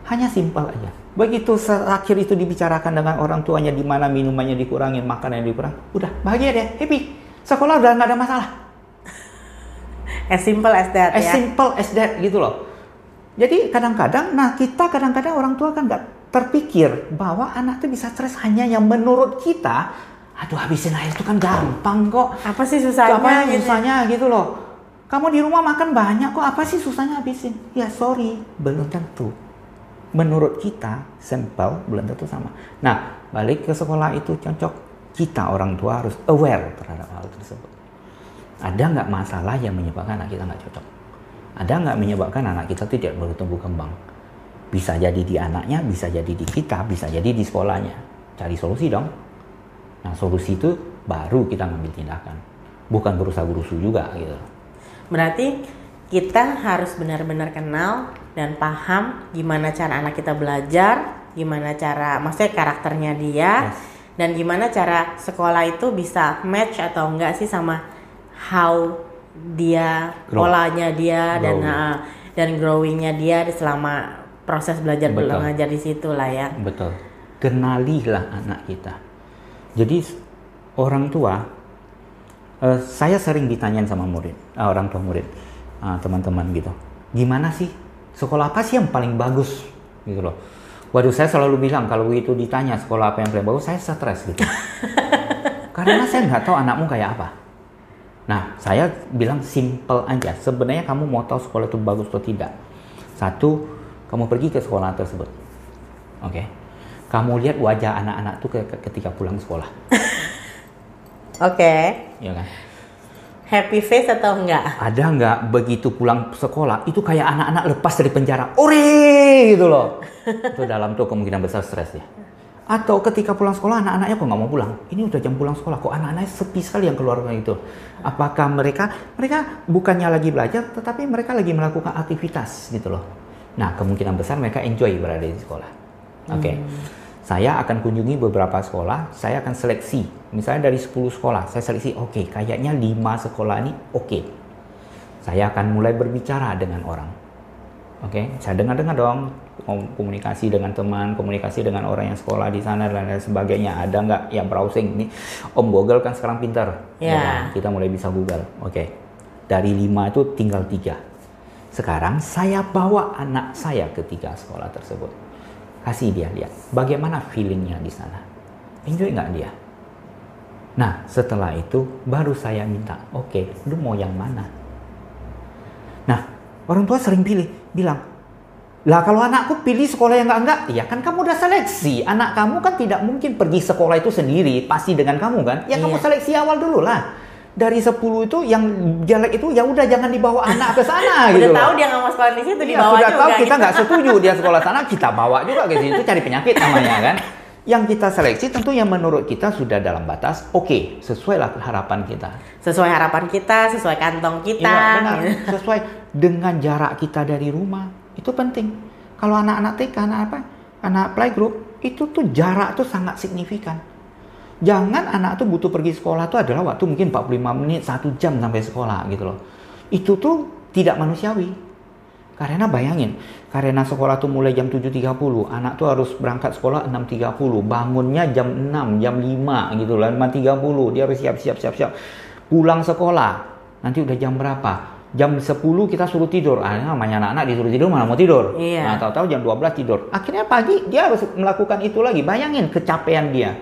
Hanya simpel aja. Begitu terakhir itu dibicarakan dengan orang tuanya di mana minumannya dikurangin, makanannya dikurang, udah bahagia deh, happy. Sekolah udah nggak ada masalah. As simple as that As ya. simple as that gitu loh. Jadi kadang-kadang, nah kita kadang-kadang orang tua kan nggak terpikir bahwa anak itu bisa stres hanya yang menurut kita, aduh habisin air itu kan gampang kok. Apa sih susahnya? Apa yang gitu? susahnya gitu loh. Kamu di rumah makan banyak kok, apa sih susahnya habisin? Ya sorry, belum tentu. Menurut kita, simple, belum tentu sama. Nah, balik ke sekolah itu cocok. Kita orang tua harus aware terhadap hal tersebut. Ada nggak masalah yang menyebabkan anak kita nggak cocok? Ada nggak menyebabkan anak kita tidak bertumbuh kembang? Bisa jadi di anaknya, bisa jadi di kita, bisa jadi di sekolahnya. Cari solusi dong. Nah, solusi itu baru kita ngambil tindakan. Bukan berusaha berusuh juga gitu. Berarti kita harus benar-benar kenal dan paham gimana cara anak kita belajar, gimana cara maksudnya karakternya dia Yes. dan gimana cara sekolah itu bisa match atau enggak sih sama how dia Grow. polanya dia dan Grow. uh, dan growingnya dia di selama proses belajar Betul. belajar di situ lah ya. Betul. Kenalilah anak kita. Jadi orang tua, eh, saya sering ditanyain sama murid, ah, orang tua murid, ah, teman-teman gitu. Gimana sih sekolah apa sih yang paling bagus gitu loh. Waduh saya selalu bilang kalau begitu ditanya sekolah apa yang paling bagus, saya stres gitu. Karena saya nggak tahu anakmu kayak apa. Nah, saya bilang simple aja. Sebenarnya kamu mau tahu sekolah itu bagus atau tidak. Satu, kamu pergi ke sekolah tersebut. Oke. Kamu lihat wajah anak-anak tuh ke- ke- ketika pulang sekolah. Oke. Ya kan? Happy face atau enggak? Ada nggak begitu pulang sekolah itu kayak anak-anak lepas dari penjara. Ore gitu loh. itu dalam tuh kemungkinan besar stres ya. Atau ketika pulang sekolah anak-anaknya kok nggak mau pulang. Ini udah jam pulang sekolah kok anak-anaknya sepi sekali yang keluar itu. Apakah mereka mereka bukannya lagi belajar tetapi mereka lagi melakukan aktivitas gitu loh. Nah kemungkinan besar mereka enjoy berada di sekolah. Oke. Saya akan kunjungi beberapa sekolah, saya akan seleksi. Misalnya dari 10 sekolah, saya seleksi, oke, kayaknya 5 sekolah ini oke. Saya akan mulai berbicara dengan orang. Oke, saya dengar-dengar dong komunikasi dengan teman, komunikasi dengan orang yang sekolah di sana dan lain sebagainya. Ada nggak yang browsing ini? Om Google kan sekarang pintar. Ya. kan? Kita mulai bisa Google. Oke. Dari lima itu tinggal tiga. Sekarang saya bawa anak saya ke tiga sekolah tersebut. Kasih dia lihat bagaimana feelingnya di sana. Enjoy nggak dia? Nah, setelah itu baru saya minta, oke, lu mau yang mana? Nah, orang tua sering pilih, bilang, lah kalau anakku pilih sekolah yang enggak-enggak, ya kan kamu udah seleksi. Anak kamu kan tidak mungkin pergi sekolah itu sendiri, pasti dengan kamu kan? Ya kamu Iya. seleksi awal dulu lah. Dari 10 itu yang jelek itu ya udah jangan dibawa anak ke sana gitu Udah loh. tahu dia nggak mau sekolah di situ Iya, dibawa sudah juga. tahu kita gitu. nggak setuju dia sekolah sana, kita bawa juga ke situ cari penyakit namanya kan. Yang kita seleksi tentu yang menurut kita sudah dalam batas oke, sesuai lah harapan kita. Sesuai harapan kita, sesuai kantong kita. Iya, benar. gitu. Sesuai dengan jarak kita dari rumah. Itu penting. Kalau anak-anak TK, anak apa? Anak playgroup, itu tuh jarak tuh sangat signifikan. Jangan anak tuh butuh pergi sekolah tuh adalah waktu mungkin 45 menit, satu jam sampai sekolah gitu loh. Itu tuh tidak manusiawi. Karena bayangin, karena sekolah tuh mulai jam 7.30, anak tuh harus berangkat sekolah 6.30, bangunnya jam 6, jam 5 gitu lah, 5.30, dia harus siap-siap siap-siap. Pulang sekolah, nanti udah jam berapa? Jam 10 kita suruh tidur. Ah, namanya anak-anak disuruh tidur mana mau tidur. Iya. Nah, tahu-tahu jam 12 tidur. Akhirnya pagi dia harus melakukan itu lagi. Bayangin kecapean dia.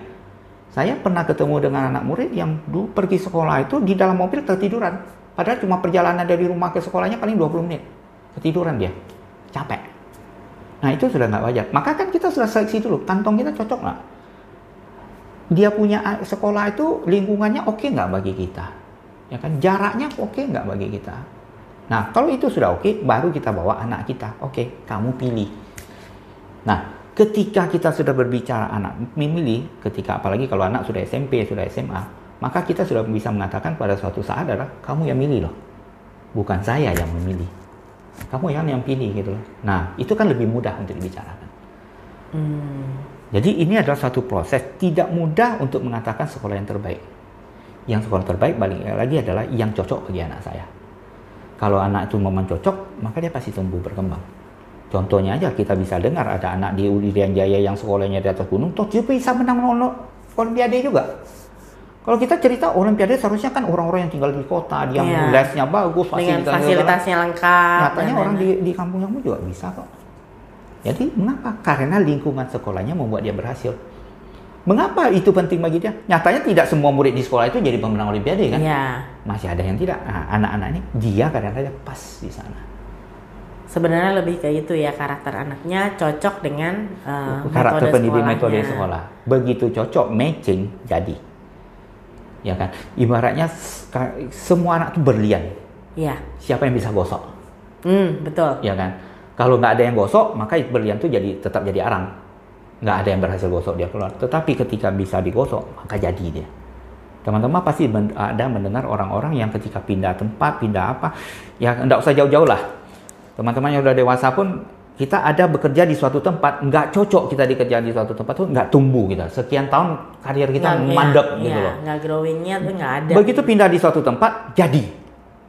Saya pernah ketemu dengan anak murid yang dulu pergi sekolah itu di dalam mobil tertiduran. Padahal cuma perjalanan dari rumah ke sekolahnya paling 20 menit. Ketiduran dia. Capek. Nah itu sudah nggak wajar. Maka kan kita sudah seleksi dulu. Kantong kita cocok nggak? Dia punya a- sekolah itu lingkungannya oke nggak bagi kita? Ya kan jaraknya oke nggak bagi kita? Nah kalau itu sudah oke, baru kita bawa anak kita. Oke, kamu pilih. Nah, ketika kita sudah berbicara anak memilih, ketika apalagi kalau anak sudah SMP, sudah SMA, maka kita sudah bisa mengatakan pada suatu saat adalah kamu yang milih loh. Bukan saya yang memilih. Kamu yang yang pilih gitu loh. Nah, itu kan lebih mudah untuk dibicarakan. Hmm. Jadi ini adalah satu proses tidak mudah untuk mengatakan sekolah yang terbaik. Yang sekolah terbaik balik lagi adalah yang cocok bagi anak saya. Kalau anak itu memang cocok, maka dia pasti tumbuh berkembang. Contohnya aja kita bisa dengar ada anak di Irian Jaya yang sekolahnya di atas gunung, toh dia bisa menang Olimpiade juga. Kalau kita cerita Olimpiade seharusnya kan orang-orang yang tinggal di kota, dia Iya. lesnya bagus, Dengan fasilitasnya fasilitasnya lengkap. Nyatanya dan orang di, di kampung kamu juga bisa kok. Jadi mengapa? Karena lingkungan sekolahnya membuat dia berhasil. Mengapa itu penting bagi dia? Nyatanya tidak semua murid di sekolah itu jadi pemenang olimpiade kan? Iya. Masih ada yang tidak. Nah, anak-anak ini dia kadang-kadang pas di sana. Sebenarnya lebih ke itu ya karakter anaknya cocok dengan uh, karakter metode pendidik metode sekolah. Begitu cocok matching jadi. Ya kan? Ibaratnya semua anak itu berlian. Iya. Siapa yang bisa gosok? Hmm, betul. Ya kan? Kalau nggak ada yang gosok, maka berlian itu jadi tetap jadi arang. Nggak ada yang berhasil gosok dia keluar. Tetapi ketika bisa digosok, maka jadi dia. Teman-teman pasti ada mendengar orang-orang yang ketika pindah tempat, pindah apa, ya nggak usah jauh-jauh lah. Teman-teman yang udah dewasa pun, kita ada bekerja di suatu tempat, nggak cocok kita dikerja di suatu tempat tuh nggak tumbuh kita. Sekian tahun karir kita Nggak- iya, mandek iya, gitu loh. Nggak growingnya tuh nggak ada. Begitu pindah di suatu tempat, jadi.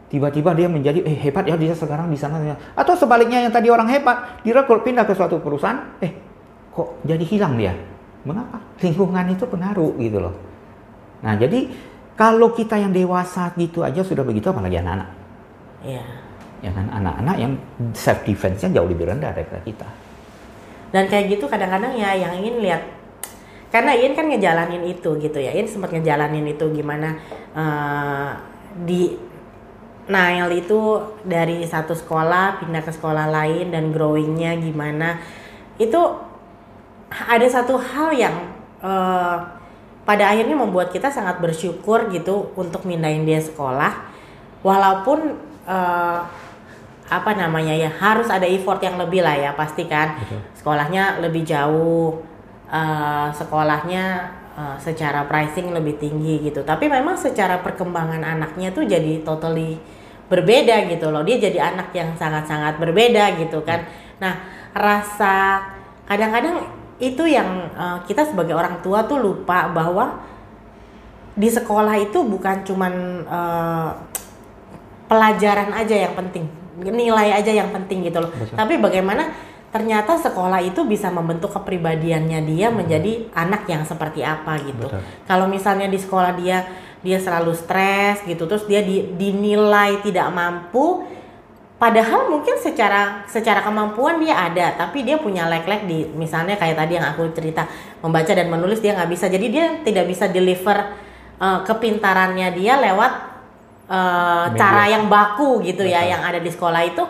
Tiba-tiba dia menjadi, eh hebat ya dia sekarang di sana. Atau sebaliknya yang tadi orang hebat, direkrut pindah ke suatu perusahaan, eh kok jadi hilang dia? Mengapa? Lingkungan itu pengaruh gitu loh. Nah jadi kalau kita yang dewasa gitu aja sudah begitu, apalagi anak-anak. Iya. Ya kan, anak-anak yang self defense-nya jauh lebih rendah daripada kita. Dan kayak gitu kadang-kadang ya yang ingin lihat karena Iin kan ngejalanin itu gitu ya. Iin sempat ngejalanin itu gimana eh, di Nail itu dari satu sekolah pindah ke sekolah lain dan growingnya gimana itu ada satu hal yang eh, pada akhirnya membuat kita sangat bersyukur gitu untuk mindahin dia sekolah. Walaupun eh, apa namanya ya harus ada effort yang lebih lah ya pasti kan. Betul. sekolahnya lebih jauh eh, sekolahnya eh, secara pricing lebih tinggi gitu. Tapi memang secara perkembangan anaknya tuh jadi totally berbeda gitu loh. Dia jadi anak yang sangat-sangat berbeda gitu kan. Nah rasa kadang-kadang itu yang eh, kita sebagai orang tua tuh lupa bahwa di sekolah itu bukan cuman eh, pelajaran aja yang penting nilai aja yang penting gitu loh Betul. tapi bagaimana ternyata sekolah itu bisa membentuk kepribadiannya dia menjadi anak yang seperti apa gitu Betul. kalau misalnya di sekolah dia dia selalu stres gitu terus dia di- dinilai tidak mampu padahal mungkin secara secara kemampuan dia ada tapi dia punya lag-lag di misalnya kayak tadi yang aku cerita membaca dan menulis dia nggak bisa jadi dia tidak bisa deliver uh, kepintarannya dia lewat uh, Media. cara yang baku gitu ya Betul. yang ada di sekolah itu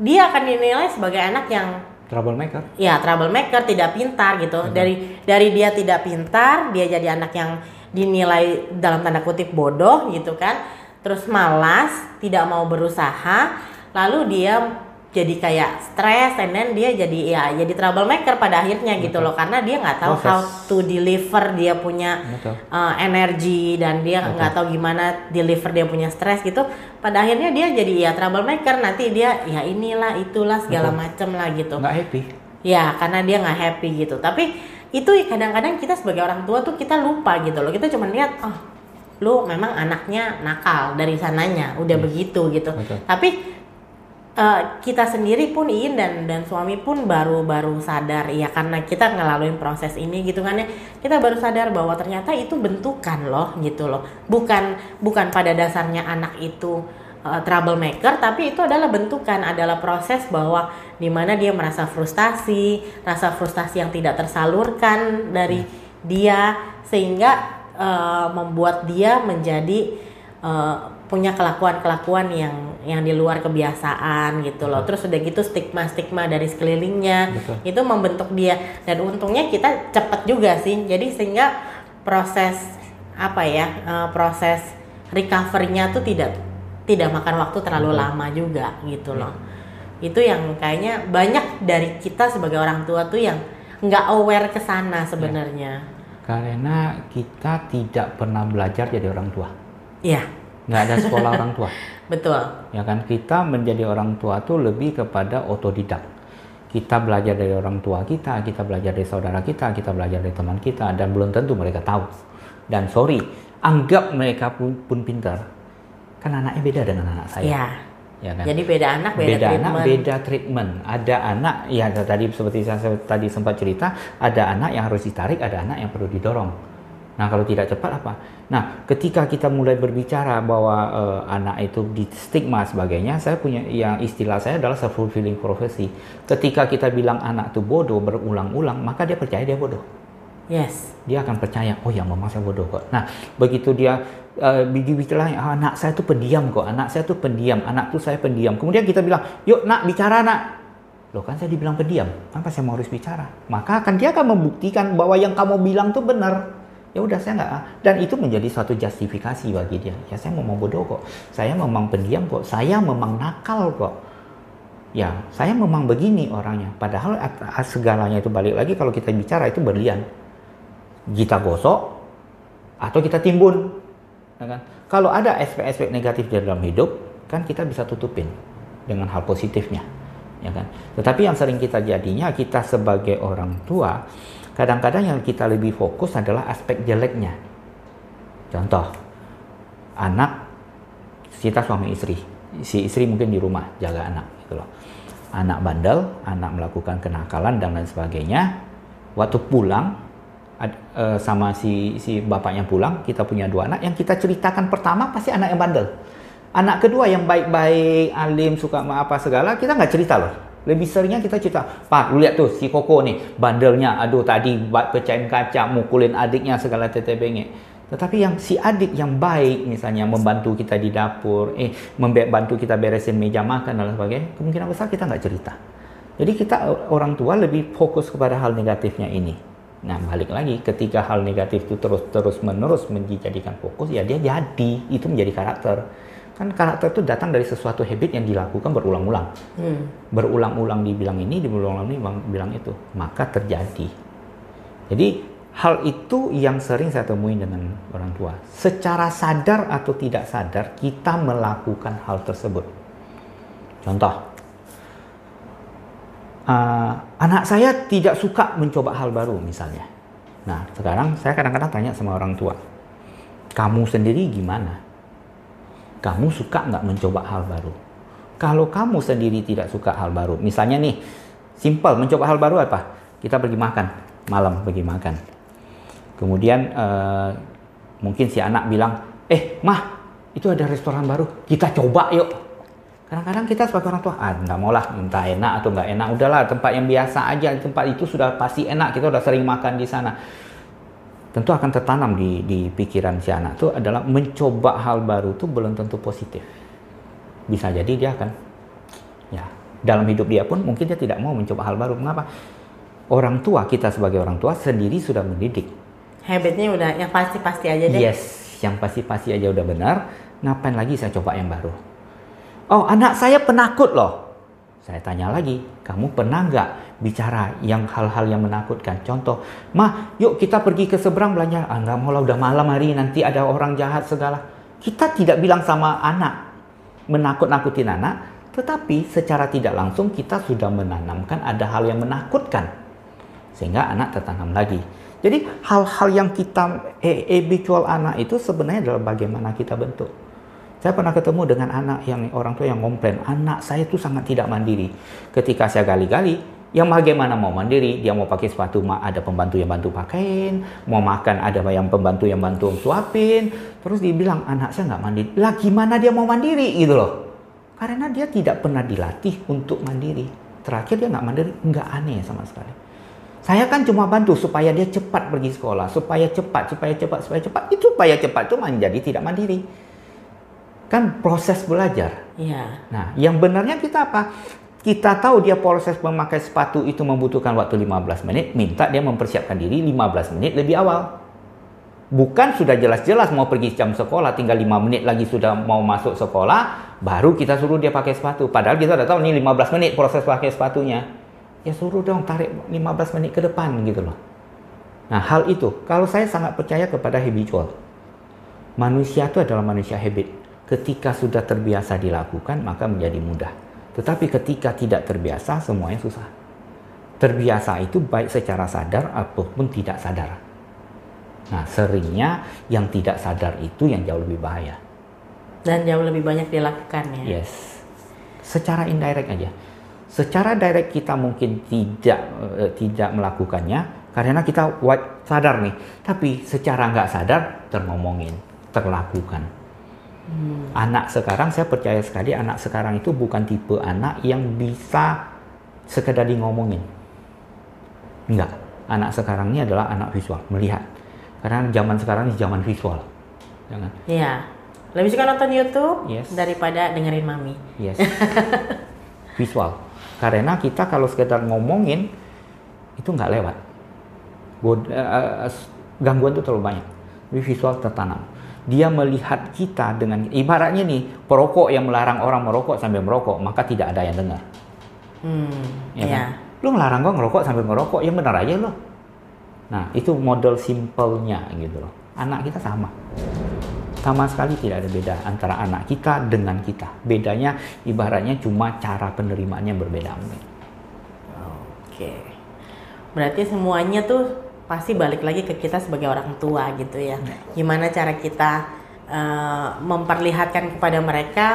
dia akan dinilai sebagai anak yang Troublemaker. ya troublemaker tidak pintar gitu Betul. dari dari dia tidak pintar dia jadi anak yang dinilai dalam tanda kutip bodoh gitu kan terus malas tidak mau berusaha lalu dia jadi kayak stres and then dia jadi ya jadi troublemaker pada akhirnya gitu Betul. loh karena dia nggak tahu Proses. how to deliver dia punya Betul. uh, energi dan dia nggak tahu gimana deliver dia punya stres gitu pada akhirnya dia jadi ya troublemaker nanti dia ya inilah itulah segala Betul. macem lah gitu Nggak happy. Ya, karena dia nggak happy gitu. Tapi itu kadang-kadang kita sebagai orang tua tuh kita lupa gitu loh. Kita cuma lihat, oh, lu memang anaknya nakal dari sananya, udah Hmm. begitu gitu. Betul. Tapi eh, kita sendiri pun Iin dan dan suami pun baru-baru sadar ya karena kita ngelaluin proses ini gitu kan ya. Kita baru sadar bahwa ternyata itu bentukan loh gitu loh. Bukan bukan pada dasarnya anak itu uh, troublemaker tapi itu adalah bentukan adalah proses bahwa di mana dia merasa frustasi rasa frustasi yang tidak tersalurkan dari dia sehingga uh, membuat dia menjadi uh, punya kelakuan-kelakuan yang yang di luar kebiasaan gitu loh. Terus udah gitu stigma-stigma dari sekelilingnya Betul. itu membentuk dia. Dan untungnya kita cepet juga sih. Jadi sehingga proses apa ya uh, proses recovery-nya tuh tidak tidak makan waktu terlalu lama juga gitu Iya. loh. Itu yang kayaknya banyak dari kita sebagai orang tua tuh yang nggak aware ke sana sebenarnya. Karena kita tidak pernah belajar jadi orang tua. iya. Nggak ada sekolah orang tua. betul Ya kan kita menjadi orang tua tuh lebih kepada otodidak. Kita belajar dari orang tua kita, kita belajar dari saudara kita, kita belajar dari teman kita dan belum tentu mereka tahu. Dan sorry, anggap mereka pun, pun pintar. Kan anaknya beda dengan anak saya. Iya. Ya kan? jadi beda anak beda, beda anak treatment beda treatment ada anak ya tadi seperti saya tadi sempat cerita ada anak yang harus ditarik ada anak yang perlu didorong Nah, kalau tidak cepat apa? Nah, ketika kita mulai berbicara bahwa uh, anak itu di stigma sebagainya, saya punya yang istilah saya adalah self fulfilling prophecy. Ketika kita bilang anak itu bodoh berulang-ulang, maka dia percaya dia bodoh. Yes. Dia akan percaya, oh ya memang saya bodoh kok. Nah, begitu dia uh, bicara ah, anak saya itu pendiam kok, anak saya itu pendiam, anak itu saya pendiam. Kemudian kita bilang, yuk nak bicara nak. Loh kan saya dibilang pendiam, kenapa saya mau harus bicara? Maka akan dia akan membuktikan bahwa yang kamu bilang itu benar ya udah saya nggak dan itu menjadi suatu justifikasi bagi dia. Ya saya memang bodoh kok. Saya memang pendiam kok. Saya memang nakal kok. Ya saya memang begini orangnya. Padahal segalanya itu balik lagi kalau kita bicara itu berlian. Kita gosok atau kita timbun ya kan? Kalau ada aspek-aspek negatif di dalam hidup kan kita bisa tutupin dengan hal positifnya ya kan? Tetapi yang sering kita jadinya kita sebagai orang tua Kadang-kadang yang kita lebih fokus adalah aspek jeleknya. Contoh, anak kita suami istri, si istri mungkin di rumah jaga anak, gitu loh. Anak bandel, anak melakukan kenakalan dan lain sebagainya. Waktu pulang e, sama si si bapaknya pulang, kita punya dua anak. Yang kita ceritakan pertama pasti anak yang bandel. Anak kedua yang baik-baik, alim, suka apa segala, kita nggak cerita loh lebih seringnya kita cerita, Pak, lu lihat tuh si Koko nih, bandelnya, aduh tadi pecahin kaca, mukulin adiknya segala tete bengek. Tetapi yang si adik yang baik misalnya membantu kita di dapur, eh membantu kita beresin meja makan dan sebagainya, kemungkinan besar kita nggak cerita. Jadi kita orang tua lebih fokus kepada hal negatifnya ini. Nah balik lagi ketika hal negatif itu terus terus menerus menjadikan fokus ya dia jadi itu menjadi karakter kan karakter itu datang dari sesuatu habit yang dilakukan berulang-ulang. Hmm. berulang-ulang dibilang ini diulang-ulang ini bilang itu. Maka terjadi. Jadi hal itu yang sering saya temui dengan orang tua. Secara sadar atau tidak sadar kita melakukan hal tersebut. Contoh. Uh, anak saya tidak suka mencoba hal baru misalnya. Nah sekarang saya kadang-kadang tanya sama orang tua. Kamu sendiri gimana kamu suka nggak mencoba hal baru? Kalau kamu sendiri tidak suka hal baru, misalnya nih, simpel mencoba hal baru apa? Kita pergi makan, malam pergi makan. Kemudian uh, mungkin si anak bilang, eh mah itu ada restoran baru, kita coba yuk. Kadang-kadang kita sebagai orang tua, ah nggak mau lah, entah enak atau nggak enak, udahlah tempat yang biasa aja, tempat itu sudah pasti enak, kita udah sering makan di sana tentu akan tertanam di, di pikiran si anak itu adalah mencoba hal baru itu belum tentu positif. Bisa jadi dia akan ya dalam hidup dia pun mungkin dia tidak mau mencoba hal baru. Mengapa? Orang tua kita sebagai orang tua sendiri sudah mendidik. Habitnya udah yang pasti-pasti aja deh. Yes, yang pasti-pasti aja udah benar. Ngapain lagi saya coba yang baru? Oh, anak saya penakut loh. Saya tanya lagi, kamu pernah nggak bicara yang hal-hal yang menakutkan. Contoh, mah yuk kita pergi ke seberang belanja. Ah nggak mau lah udah malam hari nanti ada orang jahat segala. Kita tidak bilang sama anak menakut-nakutin anak, tetapi secara tidak langsung kita sudah menanamkan ada hal yang menakutkan sehingga anak tertanam lagi. Jadi hal-hal yang kita e habitual anak itu sebenarnya adalah bagaimana kita bentuk. Saya pernah ketemu dengan anak yang orang tua yang komplain, anak saya itu sangat tidak mandiri. Ketika saya gali-gali, yang bagaimana mau mandiri, dia mau pakai sepatu, ada pembantu yang bantu pakaiin, mau makan ada yang pembantu yang bantu suapin, terus dibilang anak saya nggak mandiri. Lah gimana dia mau mandiri gitu loh? Karena dia tidak pernah dilatih untuk mandiri. Terakhir dia nggak mandiri, nggak aneh sama sekali. Saya kan cuma bantu supaya dia cepat pergi sekolah, supaya cepat, supaya cepat, supaya cepat. Itu supaya cepat itu menjadi tidak mandiri. Kan proses belajar. Iya. Nah, yang benarnya kita apa? Kita tahu dia proses memakai sepatu itu membutuhkan waktu 15 menit, minta dia mempersiapkan diri 15 menit lebih awal. Bukan sudah jelas-jelas mau pergi jam sekolah, tinggal 5 menit lagi sudah mau masuk sekolah, baru kita suruh dia pakai sepatu. Padahal kita udah tahu ini 15 menit proses pakai sepatunya. Ya suruh dong tarik 15 menit ke depan gitu loh. Nah hal itu, kalau saya sangat percaya kepada habitual. Manusia itu adalah manusia habit. Ketika sudah terbiasa dilakukan, maka menjadi mudah. Tetapi ketika tidak terbiasa, semuanya susah. Terbiasa itu baik secara sadar ataupun tidak sadar. Nah, seringnya yang tidak sadar itu yang jauh lebih bahaya. Dan jauh lebih banyak dilakukan ya. Yes. Secara indirect aja. Secara direct kita mungkin tidak uh, tidak melakukannya Karena kita sadar nih, tapi secara nggak sadar terngomongin, terlakukan. Hmm. Anak sekarang saya percaya sekali anak sekarang itu bukan tipe anak yang bisa sekedar di ngomongin. Enggak. Anak sekarang ini adalah anak visual, melihat. Karena zaman sekarang ini zaman visual. Jangan. Iya. Lebih suka nonton YouTube yes. daripada dengerin mami. Yes. visual. Karena kita kalau sekedar ngomongin itu nggak lewat. God, uh, gangguan itu terlalu banyak. Jadi visual tertanam. Dia melihat kita dengan ibaratnya nih perokok yang melarang orang merokok sambil merokok, maka tidak ada yang dengar. Hmm, ya iya. kan? Lu ngelarang gua ngerokok sambil ngerokok, ya benar aja lo. Nah, itu model simpelnya gitu loh. Anak kita sama. Sama sekali tidak ada beda antara anak kita dengan kita. Bedanya ibaratnya cuma cara penerimaannya berbeda. Oke. Berarti semuanya tuh pasti balik lagi ke kita sebagai orang tua gitu ya. ya. Gimana cara kita uh, memperlihatkan kepada mereka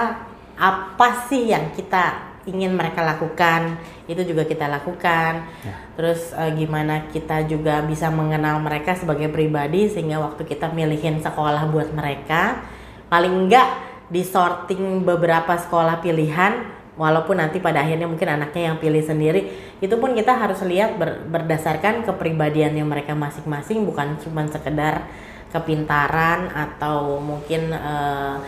apa sih yang kita ingin mereka lakukan itu juga kita lakukan ya. terus uh, gimana kita juga bisa mengenal mereka sebagai pribadi sehingga waktu kita milihin sekolah buat mereka paling enggak disorting beberapa sekolah pilihan walaupun nanti pada akhirnya mungkin anaknya yang pilih sendiri itu pun kita harus lihat ber, berdasarkan kepribadiannya mereka masing-masing bukan cuma sekedar kepintaran atau mungkin uh,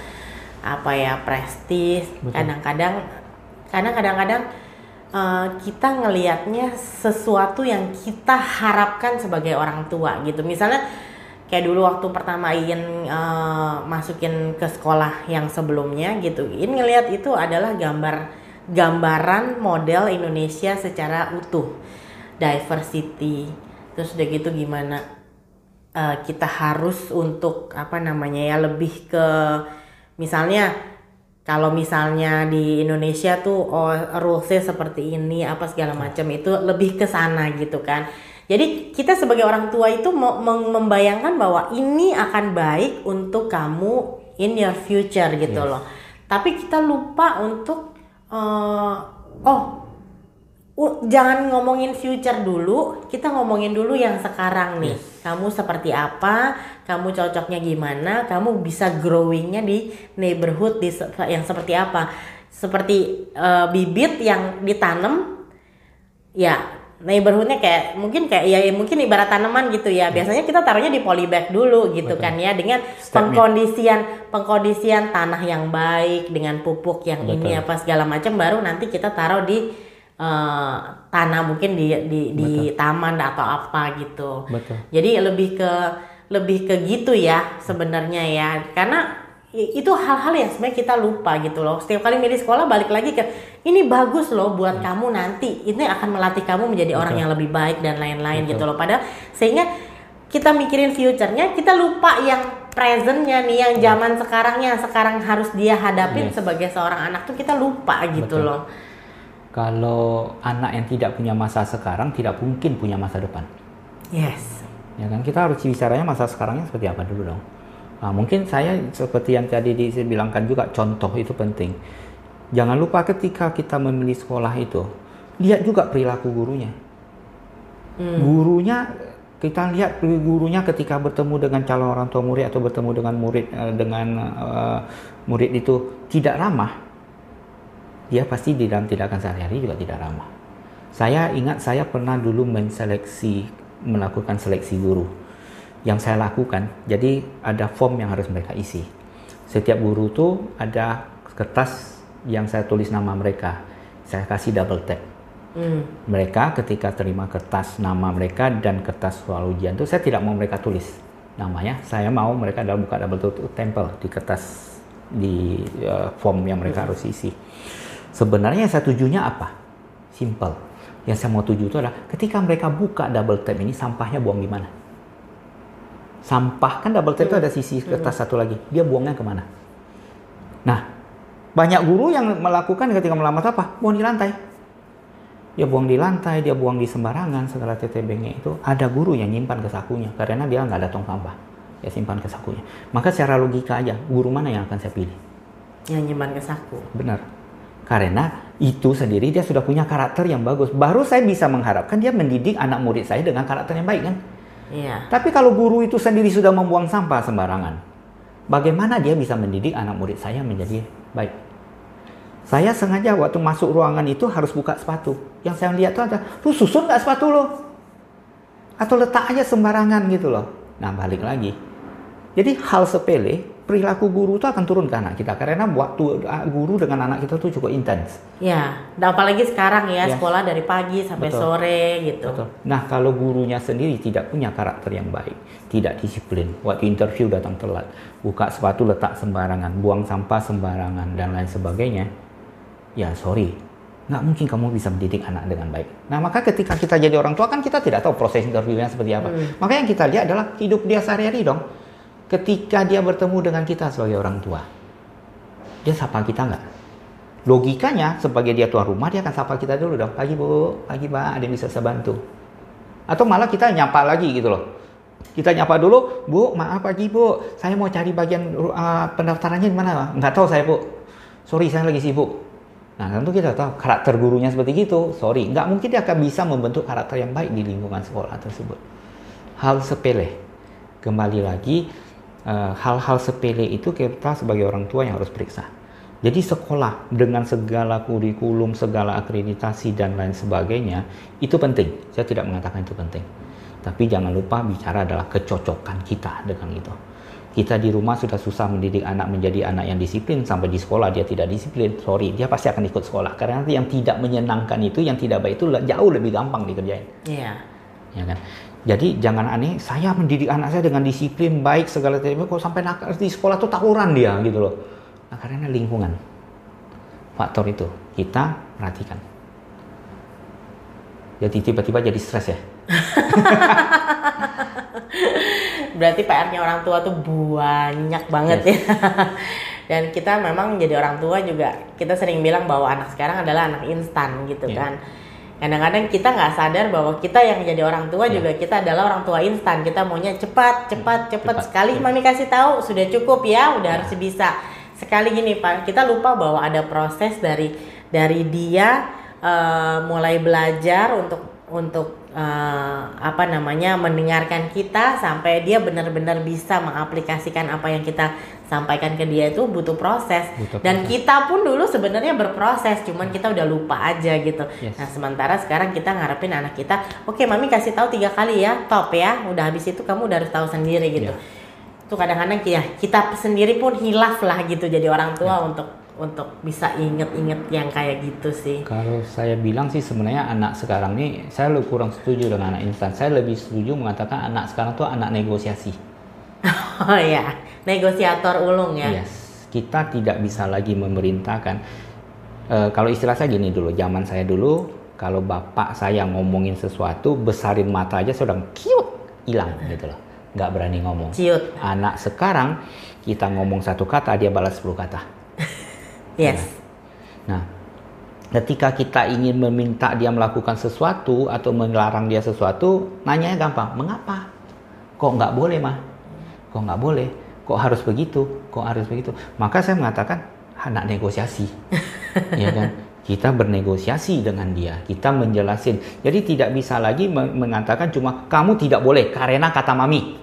apa ya prestis. Kadang-kadang karena kadang-kadang uh, kita ngelihatnya sesuatu yang kita harapkan sebagai orang tua gitu. Misalnya kayak dulu waktu pertama ingin uh, masukin ke sekolah yang sebelumnya gitu. Ini ngelihat itu adalah gambar gambaran model Indonesia secara utuh diversity. Terus udah gitu gimana uh, kita harus untuk apa namanya ya lebih ke misalnya kalau misalnya di Indonesia tuh oh rulesnya seperti ini apa segala macam itu lebih ke sana gitu kan jadi kita sebagai orang tua itu membayangkan bahwa ini akan baik untuk kamu in your future gitu yes. loh tapi kita lupa untuk uh, oh uh, jangan ngomongin future dulu, kita ngomongin dulu yang sekarang nih. Yes. Kamu seperti apa? Kamu cocoknya gimana? Kamu bisa growingnya di neighborhood di yang seperti apa? Seperti uh, bibit yang ditanam, ya neighborhoodnya kayak mungkin kayak ya mungkin ibarat tanaman gitu ya biasanya kita taruhnya di polybag dulu gitu Betul. kan ya dengan pengkondisian pengkondisian tanah yang baik dengan pupuk yang Betul. ini apa segala macam baru nanti kita taruh di uh, tanah mungkin di di, di taman atau apa gitu. Betul. Jadi lebih ke lebih ke gitu ya sebenarnya ya karena itu hal-hal yang sebenarnya kita lupa gitu loh. Setiap kali milih sekolah balik lagi ke ini bagus loh buat ya. kamu nanti. Ini akan melatih kamu menjadi Betul. orang yang lebih baik dan lain-lain gitu loh. Padahal sehingga kita mikirin future-nya, kita lupa yang present-nya nih, yang ya. zaman sekarangnya sekarang harus dia hadapin yes. sebagai seorang anak tuh kita lupa gitu Betul. loh kalau anak yang tidak punya masa sekarang tidak mungkin punya masa depan. Yes. Ya kan kita harus bicaranya masa sekarangnya seperti apa dulu dong. Nah, mungkin saya seperti yang tadi dibilangkan juga contoh itu penting. Jangan lupa ketika kita memilih sekolah itu lihat juga perilaku gurunya. Hmm. Gurunya kita lihat gurunya ketika bertemu dengan calon orang tua murid atau bertemu dengan murid eh, dengan uh, murid itu tidak ramah dia pasti di dalam tindakan sehari-hari juga tidak ramah. Saya ingat saya pernah dulu menseleksi, melakukan seleksi guru. Yang saya lakukan, jadi ada form yang harus mereka isi. Setiap guru tuh ada kertas yang saya tulis nama mereka. Saya kasih double tap. Hmm. Mereka ketika terima kertas nama mereka dan kertas soal ujian itu saya tidak mau mereka tulis namanya. Saya mau mereka ada buka double tempel di kertas di uh, form yang mereka hmm. harus isi. Sebenarnya saya tujunya apa? Simple. Yang saya mau tuju itu adalah ketika mereka buka double tap ini sampahnya buang di mana? Sampah kan double tap itu ada sisi kertas satu lagi. Dia buangnya ke mana? Nah, banyak guru yang melakukan ketika melamar apa? Buang di lantai. Dia buang di lantai, dia buang di sembarangan segala tetebengnya itu. Ada guru yang nyimpan ke sakunya karena dia nggak ada tong sampah. Ya simpan ke sakunya. Maka secara logika aja, guru mana yang akan saya pilih? Yang nyimpan ke saku. Benar Karena itu sendiri dia sudah punya karakter yang bagus. Baru saya bisa mengharapkan dia mendidik anak murid saya dengan karakter yang baik kan. Iya. Tapi kalau guru itu sendiri sudah membuang sampah sembarangan, bagaimana dia bisa mendidik anak murid saya menjadi baik? Saya sengaja waktu masuk ruangan itu harus buka sepatu. Yang saya lihat tuh ada, lu susun nggak sepatu lo? Atau letak aja sembarangan gitu loh. Nah balik lagi. Jadi hal sepele perilaku guru itu akan turun ke anak kita karena waktu uh, guru dengan anak kita tuh cukup intens. Ya, dan apalagi sekarang ya, Ya. sekolah dari pagi sampai Betul. sore gitu. Betul. Nah kalau gurunya sendiri tidak punya karakter yang baik, tidak disiplin, waktu interview datang telat, buka sepatu letak sembarangan, buang sampah sembarangan dan lain sebagainya, ya sorry, nggak mungkin kamu bisa mendidik anak dengan baik. Nah maka ketika kita jadi orang tua kan kita tidak tahu proses interviewnya seperti apa. Maka yang kita lihat adalah hidup dia sehari-hari dong. Ketika dia bertemu dengan kita sebagai orang tua, dia sapa kita nggak? Logikanya sebagai dia tuan rumah dia akan sapa kita dulu dong. Pagi bu, pagi pak, ada yang bisa saya bantu? Atau malah kita nyapa lagi gitu loh. Kita nyapa dulu, bu, maaf pagi bu, saya mau cari bagian uh, pendaftarannya di mana? Nggak tahu saya bu. Sorry saya lagi sibuk. Nah tentu kita tahu karakter gurunya seperti gitu. Sorry, nggak mungkin dia akan bisa membentuk karakter yang baik di lingkungan sekolah tersebut. Hal sepele. Kembali lagi, hal-hal sepele itu kita sebagai orang tua yang harus periksa. Jadi sekolah dengan segala kurikulum, segala akreditasi dan lain sebagainya itu penting. Saya tidak mengatakan itu penting. Tapi jangan lupa bicara adalah kecocokan kita dengan itu. Kita di rumah sudah susah mendidik anak menjadi anak yang disiplin sampai di sekolah dia tidak disiplin. Sorry, dia pasti akan ikut sekolah karena nanti yang tidak menyenangkan itu, yang tidak baik itu jauh lebih gampang dikerjain Iya. ya kan jadi jangan aneh saya mendidik anak saya dengan disiplin baik segala macam kok sampai nakal di sekolah tuh tawuran dia gitu loh nah, karena lingkungan faktor itu kita perhatikan jadi tiba-tiba jadi stres ya Berarti PR-nya orang tua tuh banyak banget ya. Dan kita memang jadi orang tua juga kita sering bilang bahwa anak sekarang adalah anak instan gitu Iya. kan. Kadang-kadang kita nggak sadar bahwa kita yang jadi orang tua Iya. juga kita adalah orang tua instan. Kita maunya cepat, cepat, cepat. cepat. Sekali Iya. mami kasih tahu sudah cukup ya, udah harus bisa. Sekali gini Pak, kita lupa bahwa ada proses dari dari dia eh, mulai belajar untuk untuk eh, apa namanya mendengarkan kita sampai dia benar-benar bisa mengaplikasikan apa yang kita sampaikan ke dia itu butuh proses. Butuh Dan proses. kita pun dulu sebenarnya berproses, cuman kita udah lupa aja gitu. Yes. Nah sementara sekarang kita ngarepin anak kita, oke mami kasih tahu tiga kali ya, top ya. Udah habis itu kamu udah harus tahu sendiri gitu. Ya. Itu kadang-kadang ya kita sendiri pun hilaf lah gitu jadi orang tua untuk untuk bisa inget-inget yang kayak gitu sih. kalau saya bilang sih sebenarnya anak sekarang nih saya lebih kurang setuju dengan anak instan saya lebih setuju mengatakan anak sekarang tuh anak negosiasi Oh ya, negosiator ulung ya. Yes, kita tidak bisa lagi memerintahkan. Eh, kalau istilah saya gini dulu, zaman saya dulu, kalau bapak saya ngomongin sesuatu, besarin mata aja sudah kiut hilang gitu loh, nggak berani ngomong. Ciut. Anak sekarang kita ngomong satu kata, dia balas 10 kata. Yes. Nah, ketika kita ingin meminta dia melakukan sesuatu atau melarang dia sesuatu, nanyanya gampang. Mengapa? Kok nggak boleh, mah? Kok nggak boleh? Kok harus begitu? Kok harus begitu? Maka saya mengatakan anak negosiasi, ya kan? Kita bernegosiasi dengan dia, kita menjelasin. Jadi tidak bisa lagi me- mengatakan cuma kamu tidak boleh karena kata mami.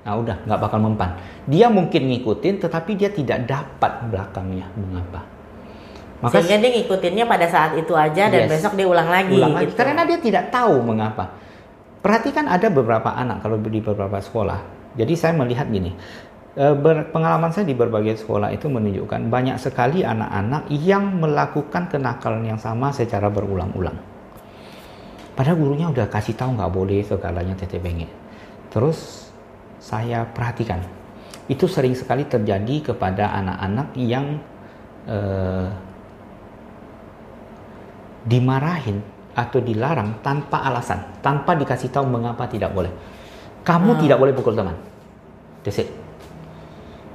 Nah udah nggak bakal mempan. Dia mungkin ngikutin, tetapi dia tidak dapat belakangnya. Mengapa? Sehingga dia ngikutinnya pada saat itu aja dan Yes. besok dia ulang lagi. ulang lagi gitu. karena dia tidak tahu mengapa. Perhatikan ada beberapa anak kalau di beberapa sekolah. Jadi saya melihat gini, ber- pengalaman saya di berbagai sekolah itu menunjukkan banyak sekali anak-anak yang melakukan kenakalan yang sama secara berulang-ulang. Padahal gurunya udah kasih tahu nggak boleh segalanya tete bengek. Terus saya perhatikan, itu sering sekali terjadi kepada anak-anak yang eh, dimarahin atau dilarang tanpa alasan, tanpa dikasih tahu mengapa tidak boleh. Kamu tidak boleh pukul teman. That's it.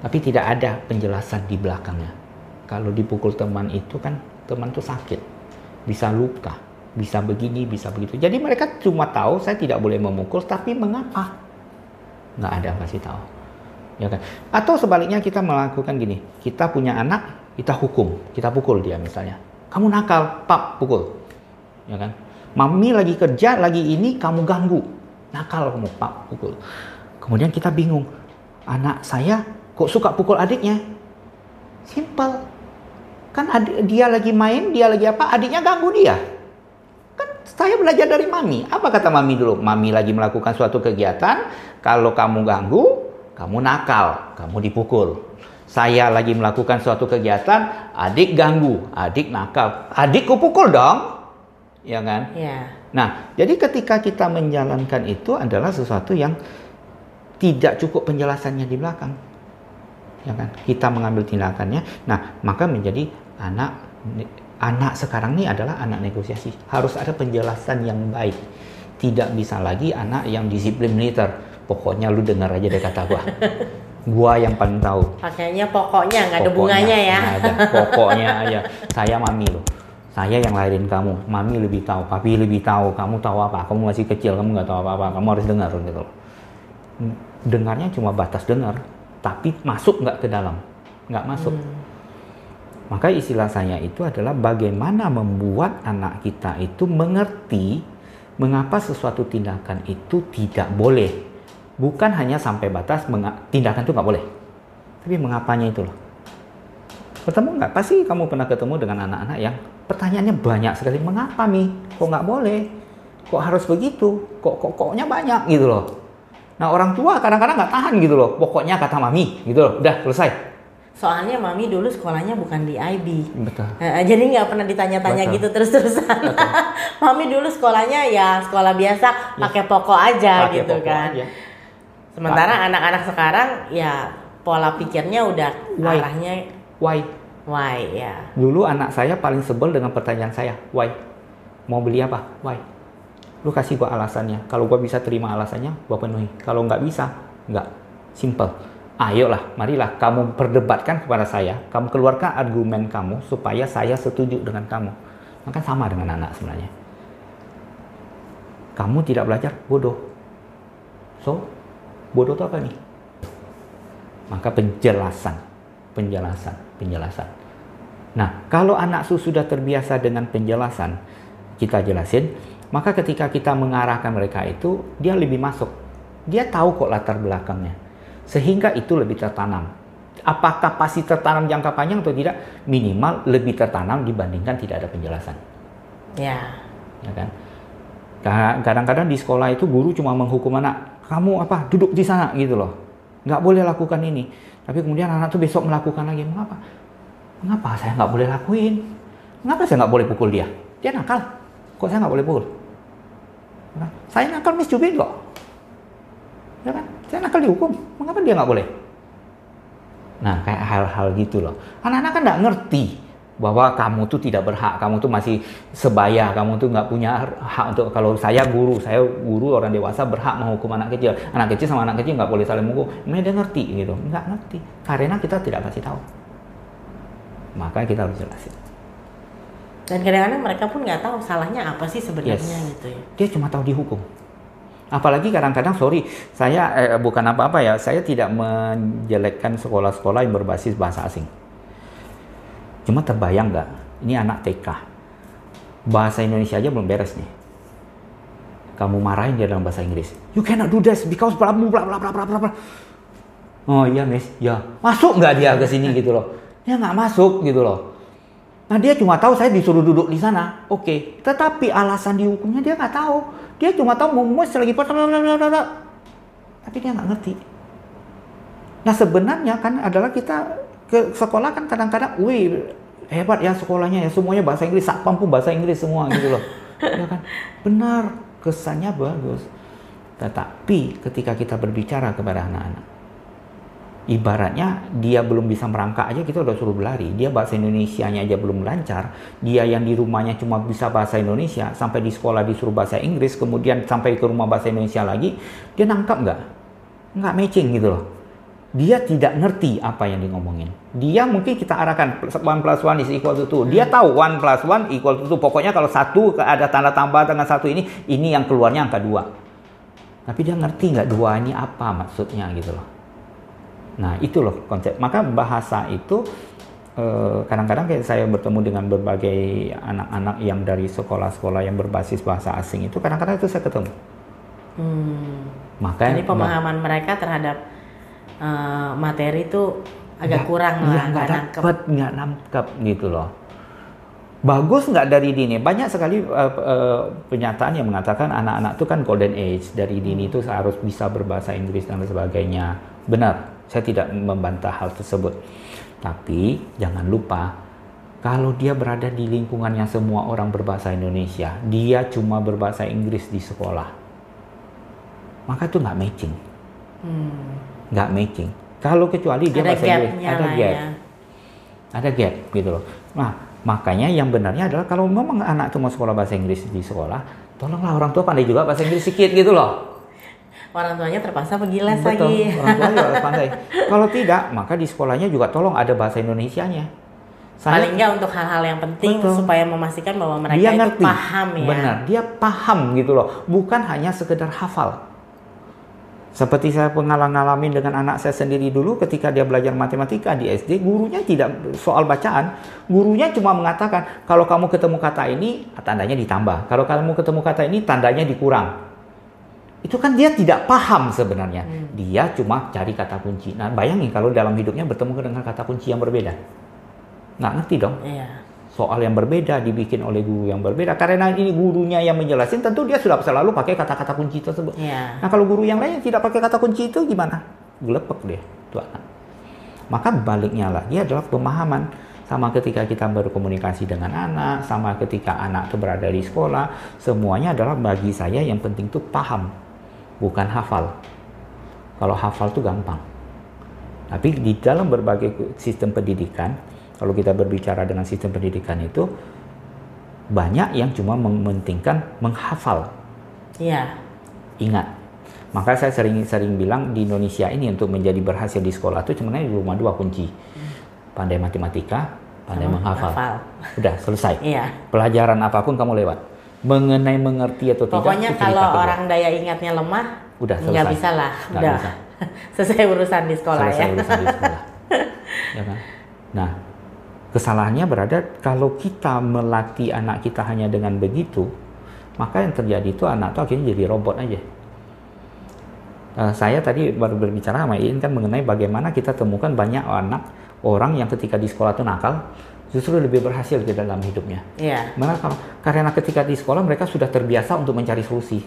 Tapi tidak ada penjelasan di belakangnya. Kalau dipukul teman itu kan teman itu sakit, bisa luka, bisa begini, bisa begitu. Jadi mereka cuma tahu saya tidak boleh memukul, tapi mengapa? Nggak ada kasih tahu. Ya kan? Atau sebaliknya kita melakukan gini, kita punya anak, kita hukum, kita pukul dia misalnya. kamu nakal, pak pukul. Ya kan? Mami lagi kerja, lagi ini kamu ganggu. Nakal kamu, pak pukul. Kemudian kita bingung. Anak saya kok suka pukul adiknya? Simple. Kan adik, dia lagi main, dia lagi apa, adiknya ganggu dia. Kan saya belajar dari mami. Apa kata mami dulu? Mami lagi melakukan suatu kegiatan, kalau kamu ganggu, kamu nakal, kamu dipukul. Saya lagi melakukan suatu kegiatan, adik ganggu, adik nakal, adik kupukul dong, ya kan? Ya. Nah, jadi ketika kita menjalankan itu adalah sesuatu yang tidak cukup penjelasannya di belakang, ya kan? Kita mengambil tindakannya, nah maka menjadi anak anak sekarang ini adalah anak negosiasi, harus ada penjelasan yang baik, tidak bisa lagi anak yang disiplin militer, pokoknya lu dengar aja deh kata gua. gua yang paling tahu. Pakainya pokoknya nggak ada bunganya ya. Ada, pokoknya aja. Saya mami loh. Saya yang lahirin kamu. Mami lebih tahu, papi lebih tahu. Kamu tahu apa? Kamu masih kecil, kamu nggak tahu apa-apa. Kamu harus dengar gitu loh. Dengarnya cuma batas dengar, tapi masuk nggak ke dalam, nggak masuk. Hmm. Maka istilah saya itu adalah bagaimana membuat anak kita itu mengerti mengapa sesuatu tindakan itu tidak boleh bukan hanya sampai batas tindakan itu nggak boleh, tapi mengapanya itu loh. Ketemu nggak? Pasti kamu pernah ketemu dengan anak-anak yang pertanyaannya banyak sekali. Mengapa mi? Kok nggak boleh? Kok harus begitu? Kok kok koknya banyak gitu loh. Nah orang tua kadang-kadang nggak tahan gitu loh. Pokoknya kata mami gitu loh. Udah selesai. Soalnya mami dulu sekolahnya bukan di IB. Betul. Nah, jadi nggak pernah ditanya-tanya gitu terus-terusan. mami dulu sekolahnya ya sekolah biasa, ya. pakai pokok aja pake gitu pokok kan. Aja Sementara anak-anak sekarang ya pola pikirnya udah why? arahnya why? Why ya. Dulu anak saya paling sebel dengan pertanyaan saya, why? Mau beli apa? Why? Lu kasih gua alasannya. Kalau gua bisa terima alasannya, gua penuhi. Kalau nggak bisa, nggak. Simple. Ayolah, marilah kamu perdebatkan kepada saya. Kamu keluarkan argumen kamu supaya saya setuju dengan kamu. Maka sama dengan anak sebenarnya. Kamu tidak belajar, bodoh. So, bodoh itu apa nih? Maka penjelasan, penjelasan, penjelasan. Nah, kalau anak sudah terbiasa dengan penjelasan, kita jelasin, maka ketika kita mengarahkan mereka itu, dia lebih masuk. Dia tahu kok latar belakangnya. Sehingga itu lebih tertanam. Apakah pasti tertanam jangka panjang atau tidak? Minimal lebih tertanam dibandingkan tidak ada penjelasan. Ya. Ya kan? Kadang-kadang di sekolah itu guru cuma menghukum anak kamu apa duduk di sana gitu loh nggak boleh lakukan ini tapi kemudian anak tuh besok melakukan lagi mengapa mengapa saya nggak boleh lakuin mengapa saya nggak boleh pukul dia dia nakal kok saya nggak boleh pukul saya nakal Miss Jubin kok. Ya kan? Saya nakal dihukum mengapa dia nggak boleh? Nah kayak hal-hal gitu loh. Anak-anak kan nggak ngerti bahwa kamu tuh tidak berhak, kamu tuh masih sebaya, kamu tuh nggak punya hak untuk kalau saya guru, saya guru orang dewasa berhak menghukum anak kecil, anak kecil sama anak kecil nggak boleh saling menghukum, mereka ngerti gitu, nggak ngerti, karena kita tidak kasih tahu, maka kita harus jelasin. Dan kadang-kadang mereka pun nggak tahu salahnya apa sih sebenarnya yes. gitu ya. Dia cuma tahu dihukum. Apalagi kadang-kadang sorry, saya eh, bukan apa-apa ya, saya tidak menjelekkan sekolah-sekolah yang berbasis bahasa asing Cuma terbayang nggak? Ini anak TK. Bahasa Indonesia aja belum beres nih. Kamu marahin dia dalam bahasa Inggris. You cannot do this because bla bla bla bla bla bla. Oh iya miss, ya masuk nggak dia ke sini gitu loh? Dia nggak masuk gitu loh. Nah dia cuma tahu saya disuruh duduk di sana, oke. Okay. Tetapi alasan dihukumnya dia nggak tahu. Dia cuma tahu memus lagi tapi dia nggak ngerti. Nah sebenarnya kan adalah kita ke sekolah kan kadang-kadang, wih hebat ya sekolahnya ya semuanya bahasa Inggris, satpam pun bahasa Inggris semua gitu loh. ya kan? Benar, kesannya bagus. Tetapi ketika kita berbicara kepada anak-anak, ibaratnya dia belum bisa merangkak aja kita udah suruh berlari. Dia bahasa Indonesia-nya aja belum lancar. Dia yang di rumahnya cuma bisa bahasa Indonesia, sampai di sekolah disuruh bahasa Inggris, kemudian sampai ke rumah bahasa Indonesia lagi, dia nangkap nggak? Nggak matching gitu loh dia tidak ngerti apa yang di ngomongin. Dia mungkin kita arahkan one plus one is equal to two. Dia tahu one plus one equal to two. Pokoknya kalau satu ada tanda tambah dengan satu ini, ini yang keluarnya angka dua. Tapi dia ngerti nggak dua ini apa maksudnya gitu loh. Nah itu loh konsep. Maka bahasa itu eh, kadang-kadang kayak saya bertemu dengan berbagai anak-anak yang dari sekolah-sekolah yang berbasis bahasa asing itu kadang-kadang itu saya ketemu. Hmm. Makanya Jadi pemahaman mereka terhadap uh, materi itu agak nggak- kurang iya, lah, nggak nggak nangkep. nggak nangkep gitu loh. Bagus nggak dari dini? Banyak sekali uh, uh, penyataan yang mengatakan anak-anak itu kan golden age dari dini itu harus bisa berbahasa Inggris dan sebagainya. Benar, saya tidak membantah hal tersebut. Tapi jangan lupa kalau dia berada di lingkungan yang semua orang berbahasa Indonesia, dia cuma berbahasa Inggris di sekolah, maka itu nggak matching, Hmm. nggak matching. Kalau kecuali dia Ada bahasa Inggris, ada gap ya. ada gap gitu loh. Nah, makanya yang benarnya adalah kalau memang anak itu mau sekolah bahasa Inggris di sekolah, tolonglah orang tua pandai juga bahasa Inggris sedikit gitu loh. Orang tuanya terpaksa pergi les Betul, lagi. orang tua juga harus pandai. Kalau tidak, maka di sekolahnya juga tolong ada bahasa Indonesianya. Paling nggak untuk hal-hal yang penting Betul. supaya memastikan bahwa mereka dia itu ngerti, paham ya. benar, dia paham gitu loh, bukan hanya sekedar hafal. Seperti saya pengalaman dengan anak saya sendiri dulu ketika dia belajar matematika di SD, gurunya tidak soal bacaan, gurunya cuma mengatakan kalau kamu ketemu kata ini tandanya ditambah, kalau kamu ketemu kata ini tandanya dikurang. Itu kan dia tidak paham sebenarnya. Dia cuma cari kata kunci. Nah, bayangin kalau dalam hidupnya bertemu dengan kata kunci yang berbeda. Nggak ngerti dong Iya. soal yang berbeda dibikin oleh guru yang berbeda karena ini gurunya yang menjelaskan tentu dia sudah selalu pakai kata-kata kunci tersebut. Iya. Nah kalau guru yang lain yang tidak pakai kata kunci itu gimana? Gelepek dia tuh anak. Maka baliknya lagi adalah pemahaman sama ketika kita berkomunikasi dengan anak, sama ketika anak itu berada di sekolah, semuanya adalah bagi saya yang penting itu paham, bukan hafal. Kalau hafal itu gampang. Tapi di dalam berbagai sistem pendidikan, kalau kita berbicara dengan sistem pendidikan itu banyak yang cuma mementingkan menghafal. Iya. Ingat. Maka saya sering-sering bilang di Indonesia ini untuk menjadi berhasil di sekolah itu sebenarnya cuma dua kunci. Pandai matematika, pandai Sama menghafal. hafal. Udah selesai. Iya. Pelajaran apa pun kamu lewat. Mengenai mengerti atau tidak. Pokoknya kalau kedua. orang daya ingatnya lemah, Udah nggak selesai. bisa lah. Nggak Udah. bisa. Selesai urusan di sekolah selesai ya. urusan di sekolah. Ya kan? Nah, kesalahannya berada kalau kita melatih anak kita hanya dengan begitu, maka yang terjadi itu anak itu akhirnya jadi robot aja. Eh, saya tadi baru berbicara sama Iin kan mengenai bagaimana kita temukan banyak anak orang yang ketika di sekolah itu nakal justru lebih berhasil di dalam hidupnya. Iya. Mengapa? Karena ketika di sekolah mereka sudah terbiasa untuk mencari solusi.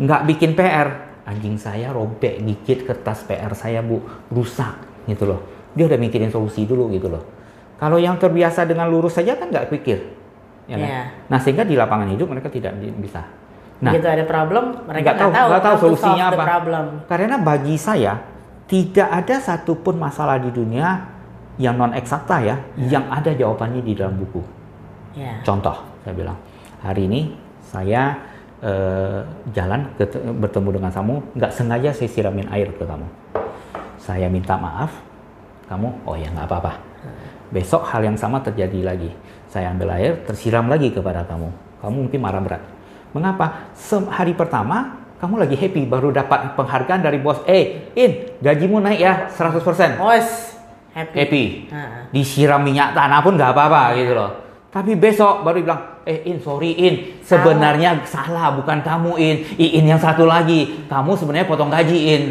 Nggak bikin PR. Anjing saya robek dikit kertas PR saya bu rusak gitu loh. Dia udah mikirin solusi dulu gitu loh. Kalau yang terbiasa dengan lurus saja kan nggak pikir. Ya kan? Iya. Nah sehingga di lapangan hidup mereka tidak bisa. Nah Begitu ada problem, mereka nggak tahu, tahu, tahu solusinya apa. problem. Karena bagi saya tidak ada satupun masalah di dunia yang non eksakta ya, yang ada jawabannya di dalam buku. Iya. Contoh, saya bilang, hari ini saya eh, jalan ket- bertemu dengan kamu, nggak sengaja saya siramin air ke kamu. Saya minta maaf, kamu, oh ya nggak apa-apa. Besok hal yang sama terjadi lagi. Saya ambil air, tersiram lagi kepada kamu. Kamu mungkin marah berat. Mengapa? Sem- hari pertama, kamu lagi happy, baru dapat penghargaan dari bos. Eh, In, gajimu naik ya 100%. Bos, happy. Happy Heeh. disiram minyak tanah pun nggak apa-apa gitu loh. Tapi besok baru bilang, eh In, sorry In, sebenarnya salah bukan kamu In, In yang satu lagi, kamu sebenarnya potong gaji In.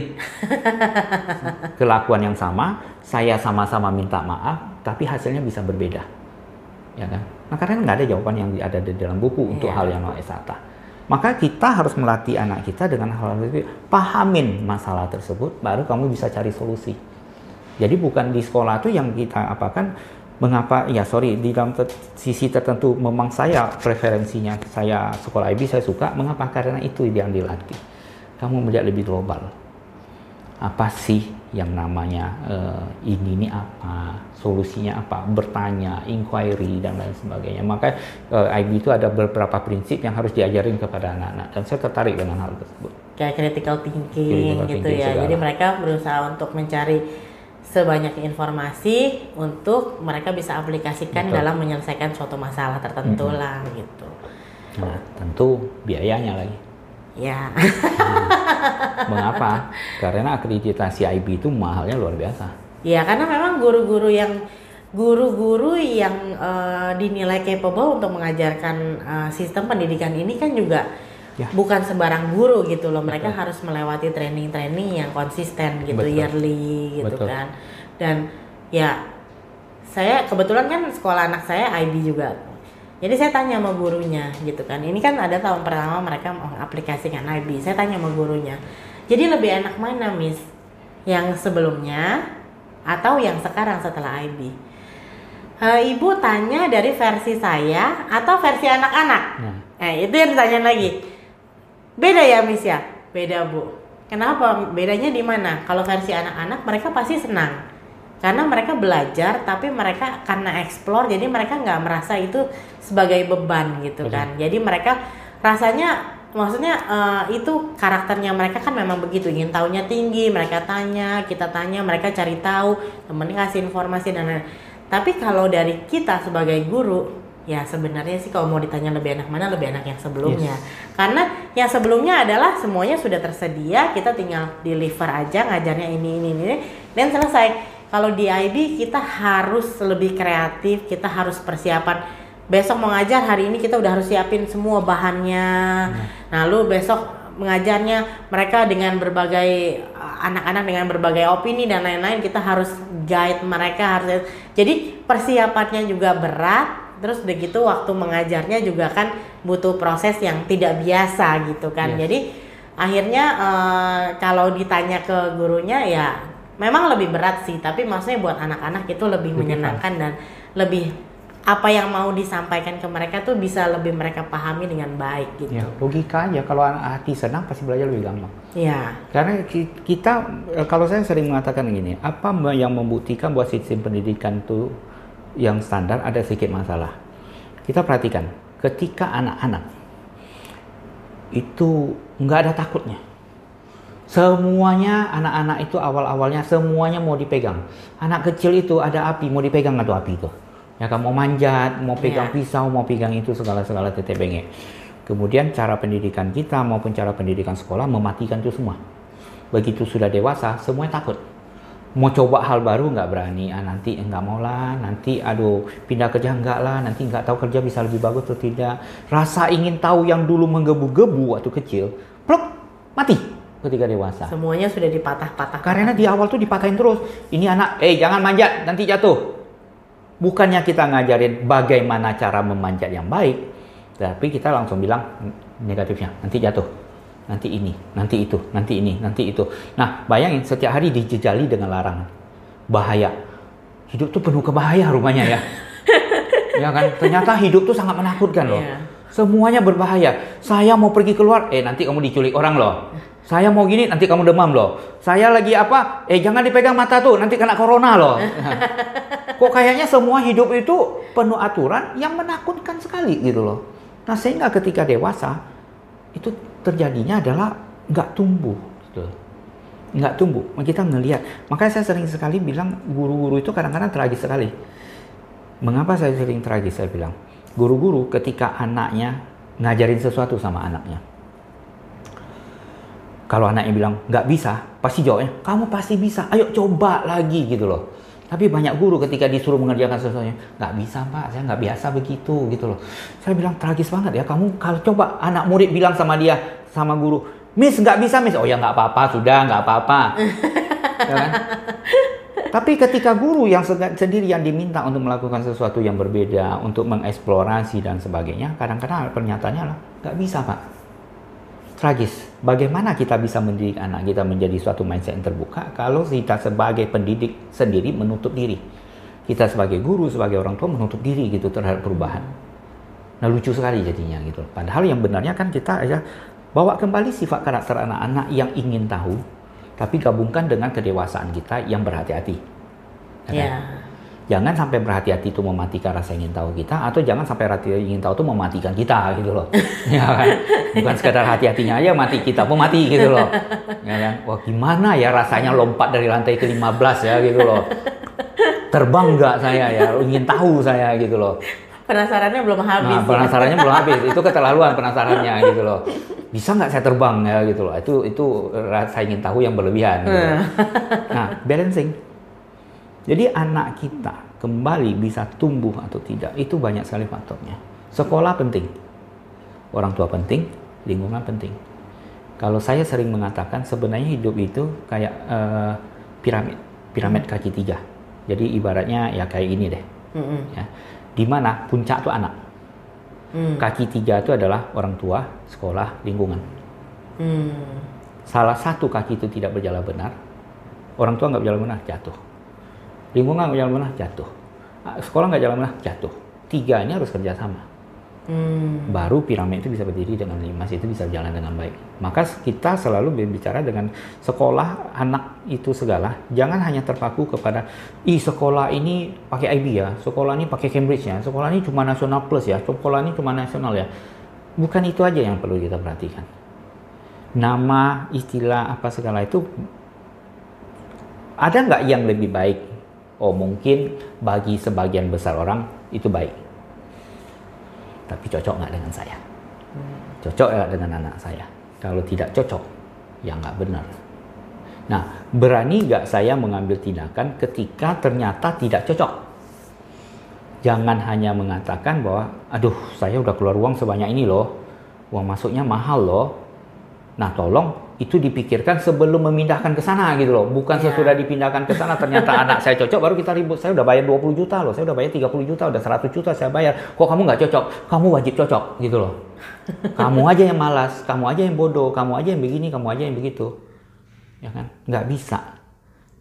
Kelakuan yang sama, saya sama-sama minta maaf, tapi hasilnya bisa berbeda, ya kan? Nah karena nggak ada jawaban yang ada di dalam buku untuk Iya. hal yang non eksakta. Maka kita harus melatih anak kita dengan hal itu, pahamin masalah tersebut, baru kamu bisa cari solusi. Jadi bukan di sekolah itu yang kita apakan mengapa ya sorry di dalam ter- sisi tertentu memang saya preferensinya saya sekolah IB saya suka mengapa? Karena itu yang dilatih. Kamu melihat lebih global. Apa sih yang namanya eh, ini nih apa solusinya apa bertanya inquiry dan lain sebagainya. Maka eh, IB itu ada beberapa prinsip yang harus diajarin kepada anak-anak dan saya tertarik dengan hal tersebut. Kayak critical thinking Critical gitu thinking ya. segala. Jadi mereka berusaha untuk mencari sebanyak informasi untuk mereka bisa aplikasikan Betul. dalam menyelesaikan suatu masalah tertentu Mm-mm. lah gitu. nah tentu biayanya lagi Ya. mengapa karena akreditasi IB itu mahalnya luar biasa Ya karena memang guru-guru yang guru-guru yang uh, dinilai capable untuk mengajarkan uh, sistem pendidikan ini kan juga ya. bukan sembarang guru gitu loh. Mereka Betul. harus melewati training-training yang konsisten gitu Betul. yearly gitu Betul. kan. Dan ya saya kebetulan kan sekolah anak saya IB juga. Jadi saya tanya sama gurunya gitu kan. Ini kan ada tahun pertama mereka mengaplikasikan IB. Saya tanya sama gurunya. Jadi lebih enak mana, Miss? Yang sebelumnya atau yang sekarang setelah IB? uh, ibu tanya dari versi saya atau versi anak-anak? Nah. nah, itu yang ditanya lagi. Beda ya, Miss ya? Beda, Bu. Kenapa? Bedanya di mana? Kalau versi anak-anak mereka pasti senang. Karena mereka belajar tapi mereka karena explore jadi mereka nggak merasa itu sebagai beban gitu Betul. kan. Jadi mereka rasanya maksudnya uh, itu karakternya mereka kan memang begitu ingin tahunya tinggi mereka tanya kita tanya mereka cari tahu temennya kasih informasi dan lain-lain tapi kalau dari kita sebagai guru, ya sebenarnya sih kalau mau ditanya lebih enak mana, lebih enak yang sebelumnya. Yes. Karena yang sebelumnya adalah semuanya sudah tersedia, kita tinggal deliver aja ngajarnya ini ini ini dan selesai. Kalau di IB kita harus lebih kreatif, kita harus persiapan. Besok mau ngajar hari ini kita udah harus siapin semua bahannya. Hmm. Lalu besok mengajarnya mereka dengan berbagai anak-anak dengan berbagai opini dan lain-lain kita harus guide mereka harus jadi persiapannya juga berat terus begitu waktu mengajarnya juga kan butuh proses yang tidak biasa gitu kan yes. jadi akhirnya uh, kalau ditanya ke gurunya ya memang lebih berat sih tapi maksudnya buat anak-anak itu lebih, lebih menyenangkan dan lebih apa yang mau disampaikan ke mereka tuh bisa lebih mereka pahami dengan baik gitu. Ya, logika aja kalau anak hati senang pasti belajar lebih gampang. Iya. Karena kita eh, kalau saya sering mengatakan gini, apa yang membuktikan buat sistem pendidikan tuh yang standar ada sedikit masalah. Kita perhatikan, ketika anak-anak itu nggak ada takutnya. Semuanya anak-anak itu awal-awalnya semuanya mau dipegang. Anak kecil itu ada api mau dipegang atau api itu Ya kan mau manjat, mau pegang yeah. pisau, mau pegang itu segala-segala teteh bengek. Kemudian cara pendidikan kita maupun cara pendidikan sekolah mematikan itu semua. Begitu sudah dewasa, semuanya takut. Mau coba hal baru nggak berani, ah, nanti nggak mau lah, nanti aduh pindah kerja nggak lah, nanti nggak tahu kerja bisa lebih bagus atau tidak. Rasa ingin tahu yang dulu menggebu-gebu waktu kecil, plok, mati ketika dewasa. Semuanya sudah dipatah-patah. Karena di awal tuh dipatahin terus. Ini anak, eh jangan manjat, nanti jatuh Bukannya kita ngajarin bagaimana cara memanjat yang baik, tapi kita langsung bilang negatifnya, nanti jatuh, nanti ini, nanti itu, nanti ini, nanti itu. Nah, bayangin setiap hari dijejali dengan larangan. Bahaya. Hidup tuh penuh kebahaya rumahnya ya. ya kan? Ternyata hidup tuh sangat menakutkan loh. Yeah. Semuanya berbahaya. Saya mau pergi keluar, eh nanti kamu diculik orang loh. Saya mau gini, nanti kamu demam loh. Saya lagi apa? Eh jangan dipegang mata tuh, nanti kena corona loh. Kok kayaknya semua hidup itu penuh aturan yang menakutkan sekali gitu loh. Nah sehingga ketika dewasa itu terjadinya adalah nggak tumbuh gitu. Nggak tumbuh. Kita ngelihat. Makanya saya sering sekali bilang guru-guru itu kadang-kadang tragis sekali. Mengapa saya sering tragis? Saya bilang guru-guru ketika anaknya ngajarin sesuatu sama anaknya kalau anaknya bilang nggak bisa, pasti jawabnya kamu pasti bisa. Ayo coba lagi gitu loh. Tapi banyak guru ketika disuruh mengerjakan sesuatu, nggak bisa pak, saya nggak biasa begitu gitu loh. Saya bilang tragis banget ya. Kamu kalau coba anak murid bilang sama dia, sama guru, Miss nggak bisa Miss. Oh ya nggak apa-apa, sudah nggak apa-apa. ya kan? Tapi ketika guru yang sendiri yang diminta untuk melakukan sesuatu yang berbeda, untuk mengeksplorasi dan sebagainya, kadang-kadang pernyataannya lah nggak bisa pak tragis. Bagaimana kita bisa mendidik anak kita menjadi suatu mindset yang terbuka kalau kita sebagai pendidik sendiri menutup diri. Kita sebagai guru, sebagai orang tua menutup diri gitu terhadap perubahan. Nah lucu sekali jadinya gitu. Padahal yang benarnya kan kita aja bawa kembali sifat karakter anak-anak yang ingin tahu, tapi gabungkan dengan kedewasaan kita yang berhati-hati. Ya. Kan? Yeah jangan sampai berhati-hati itu mematikan rasa ingin tahu kita atau jangan sampai hati ingin tahu itu mematikan kita gitu loh. Ya kan? Bukan sekedar hati-hatinya aja mati kita pun mati gitu loh. Ya kan? Wah gimana ya rasanya lompat dari lantai ke 15 ya gitu loh. Terbang nggak saya ya? Ingin tahu saya gitu loh. Penasarannya belum habis. nah, penasarannya belum habis. Itu keterlaluan penasarannya gitu loh. Bisa nggak saya terbang ya gitu loh. Itu itu rasa ingin tahu yang berlebihan gitu. nah balancing jadi anak kita kembali bisa tumbuh atau tidak itu banyak sekali faktornya. Sekolah penting, orang tua penting, lingkungan penting. Kalau saya sering mengatakan sebenarnya hidup itu kayak uh, piramid, piramid kaki tiga. Jadi ibaratnya ya kayak ini deh. Mm-hmm. Ya. Di mana puncak itu anak. Mm. Kaki tiga itu adalah orang tua, sekolah, lingkungan. Mm. Salah satu kaki itu tidak berjalan benar, orang tua nggak berjalan benar, jatuh. Lingkungan nggak berjalan benar, jatuh. Ah, sekolah nggak jalan benar, jatuh. Tiga ini harus kerjasama. Hmm. Baru piramid itu bisa berdiri dengan limas itu bisa jalan dengan baik. Maka kita selalu berbicara dengan sekolah anak itu segala. Jangan hanya terpaku kepada ih sekolah ini pakai IB ya, sekolah ini pakai Cambridge ya, sekolah ini cuma nasional plus ya, sekolah ini cuma nasional ya. Bukan itu aja yang perlu kita perhatikan. Nama, istilah apa segala itu ada nggak yang lebih baik? Oh mungkin bagi sebagian besar orang itu baik. Tapi cocok nggak dengan saya? Cocok nggak dengan anak saya? Kalau tidak cocok ya nggak benar. Nah berani nggak saya mengambil tindakan ketika ternyata tidak cocok? Jangan hanya mengatakan bahwa aduh saya udah keluar uang sebanyak ini loh. Uang masuknya mahal loh. Nah tolong itu dipikirkan sebelum memindahkan ke sana gitu loh. Bukan yeah. sesudah dipindahkan ke sana ternyata anak saya cocok baru kita ribut. Saya udah bayar 20 juta loh, saya udah bayar 30 juta, udah 100 juta saya bayar. Kok kamu nggak cocok? Kamu wajib cocok gitu loh. kamu aja yang malas, kamu aja yang bodoh, kamu aja yang begini, kamu aja yang begitu. Ya kan? Nggak bisa.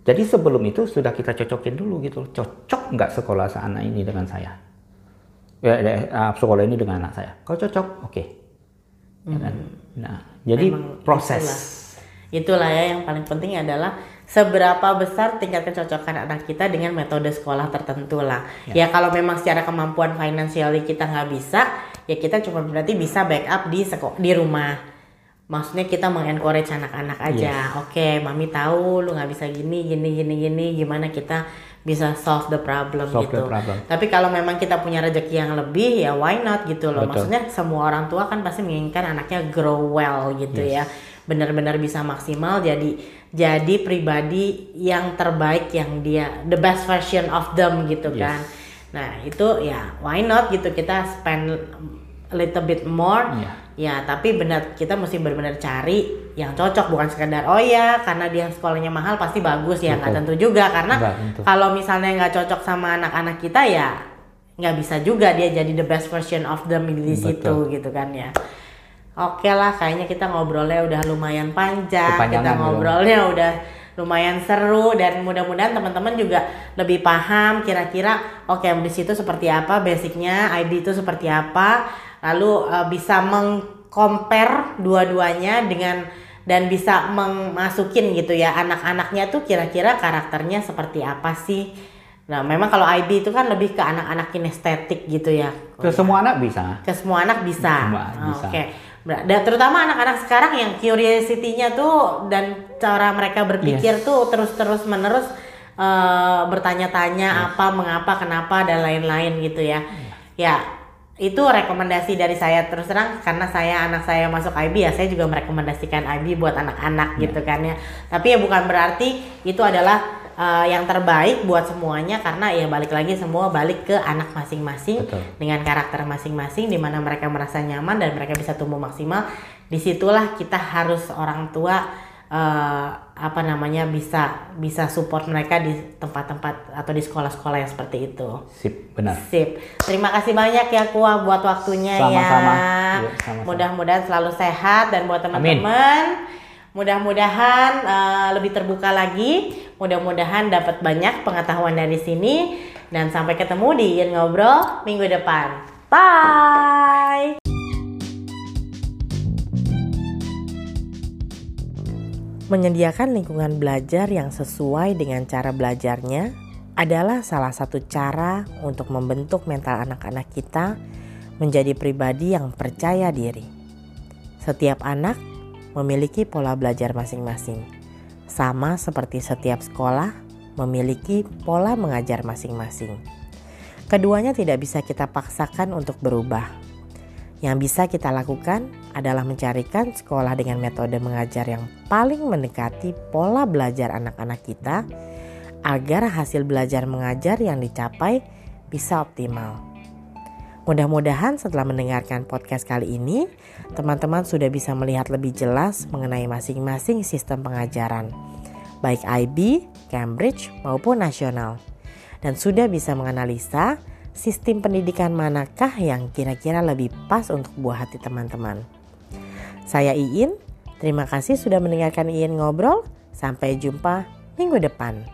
Jadi sebelum itu sudah kita cocokin dulu gitu. Cocok nggak sekolah anak ini dengan saya? Ya, ya, sekolah ini dengan anak saya. Kalau cocok, oke. Okay. Ya kan? Hmm. Nah, jadi Memang proses. Itulah. itulah ya yang paling penting adalah seberapa besar tingkat kecocokan anak kita dengan metode sekolah tertentu lah. Ya, ya kalau memang secara kemampuan finansial kita nggak bisa, ya kita cuma berarti bisa backup di sekolah di rumah. Maksudnya kita mengencourage anak-anak aja. Yes. Oke, mami tahu lu nggak bisa gini, gini, gini, gini. Gimana kita bisa solve the problem solve gitu. The problem. Tapi kalau memang kita punya rezeki yang lebih ya why not gitu loh. Betul. Maksudnya semua orang tua kan pasti menginginkan anaknya grow well gitu yes. ya. Benar-benar bisa maksimal jadi jadi pribadi yang terbaik yang dia the best version of them gitu yes. kan. Nah, itu ya why not gitu kita spend a little bit more. Yeah ya tapi benar kita mesti benar-benar cari yang cocok bukan sekedar oh ya karena dia sekolahnya mahal pasti bagus ya nggak tentu juga. Karena kalau misalnya nggak cocok sama anak-anak kita ya nggak bisa juga dia jadi the best version of them di situ gitu kan ya. Oke lah kayaknya kita ngobrolnya udah lumayan panjang. Kita ngobrolnya udah lumayan seru dan mudah-mudahan teman-teman juga lebih paham kira-kira oke okay, di situ seperti apa basicnya ID itu seperti apa. Lalu uh, bisa mengcompare dua-duanya dengan dan bisa memasukin gitu ya anak-anaknya tuh kira-kira karakternya seperti apa sih Nah, memang kalau IB itu kan lebih ke anak-anak kinestetik gitu ya. Ke semua anak bisa. Ke semua anak bisa. Oh, Oke. Okay. Dan terutama anak-anak sekarang yang curiosity-nya tuh dan cara mereka berpikir yes. tuh terus-terus menerus uh, bertanya-tanya yes. apa, mengapa, kenapa dan lain-lain gitu ya. Yeah. Ya, itu rekomendasi dari saya. Terus terang karena saya anak saya masuk IB ya saya juga merekomendasikan IB buat anak-anak yeah. gitu kan ya. Tapi ya bukan berarti itu adalah uh, yang terbaik buat semuanya karena ya balik lagi semua balik ke anak masing-masing dengan karakter masing-masing di mana mereka merasa nyaman dan mereka bisa tumbuh maksimal. Di situlah kita harus orang tua uh, apa namanya bisa bisa support mereka di tempat-tempat atau di sekolah-sekolah yang seperti itu. Sip, benar. Sip. Terima kasih banyak ya Kua buat waktunya sama -sama. ya. Mudah-mudahan selalu sehat dan buat teman-teman mudah-mudahan uh, lebih terbuka lagi. Mudah-mudahan dapat banyak pengetahuan dari sini dan sampai ketemu di Yen Ngobrol minggu depan. Bye. Menyediakan lingkungan belajar yang sesuai dengan cara belajarnya adalah salah satu cara untuk membentuk mental anak-anak kita menjadi pribadi yang percaya diri. Setiap anak memiliki pola belajar masing-masing, sama seperti setiap sekolah memiliki pola mengajar masing-masing. Keduanya tidak bisa kita paksakan untuk berubah. Yang bisa kita lakukan adalah mencarikan sekolah dengan metode mengajar yang paling mendekati pola belajar anak-anak kita agar hasil belajar mengajar yang dicapai bisa optimal. Mudah-mudahan setelah mendengarkan podcast kali ini, teman-teman sudah bisa melihat lebih jelas mengenai masing-masing sistem pengajaran, baik IB, Cambridge, maupun nasional, dan sudah bisa menganalisa sistem pendidikan manakah yang kira-kira lebih pas untuk buah hati teman-teman. Saya Iin, terima kasih sudah mendengarkan Iin ngobrol. Sampai jumpa minggu depan.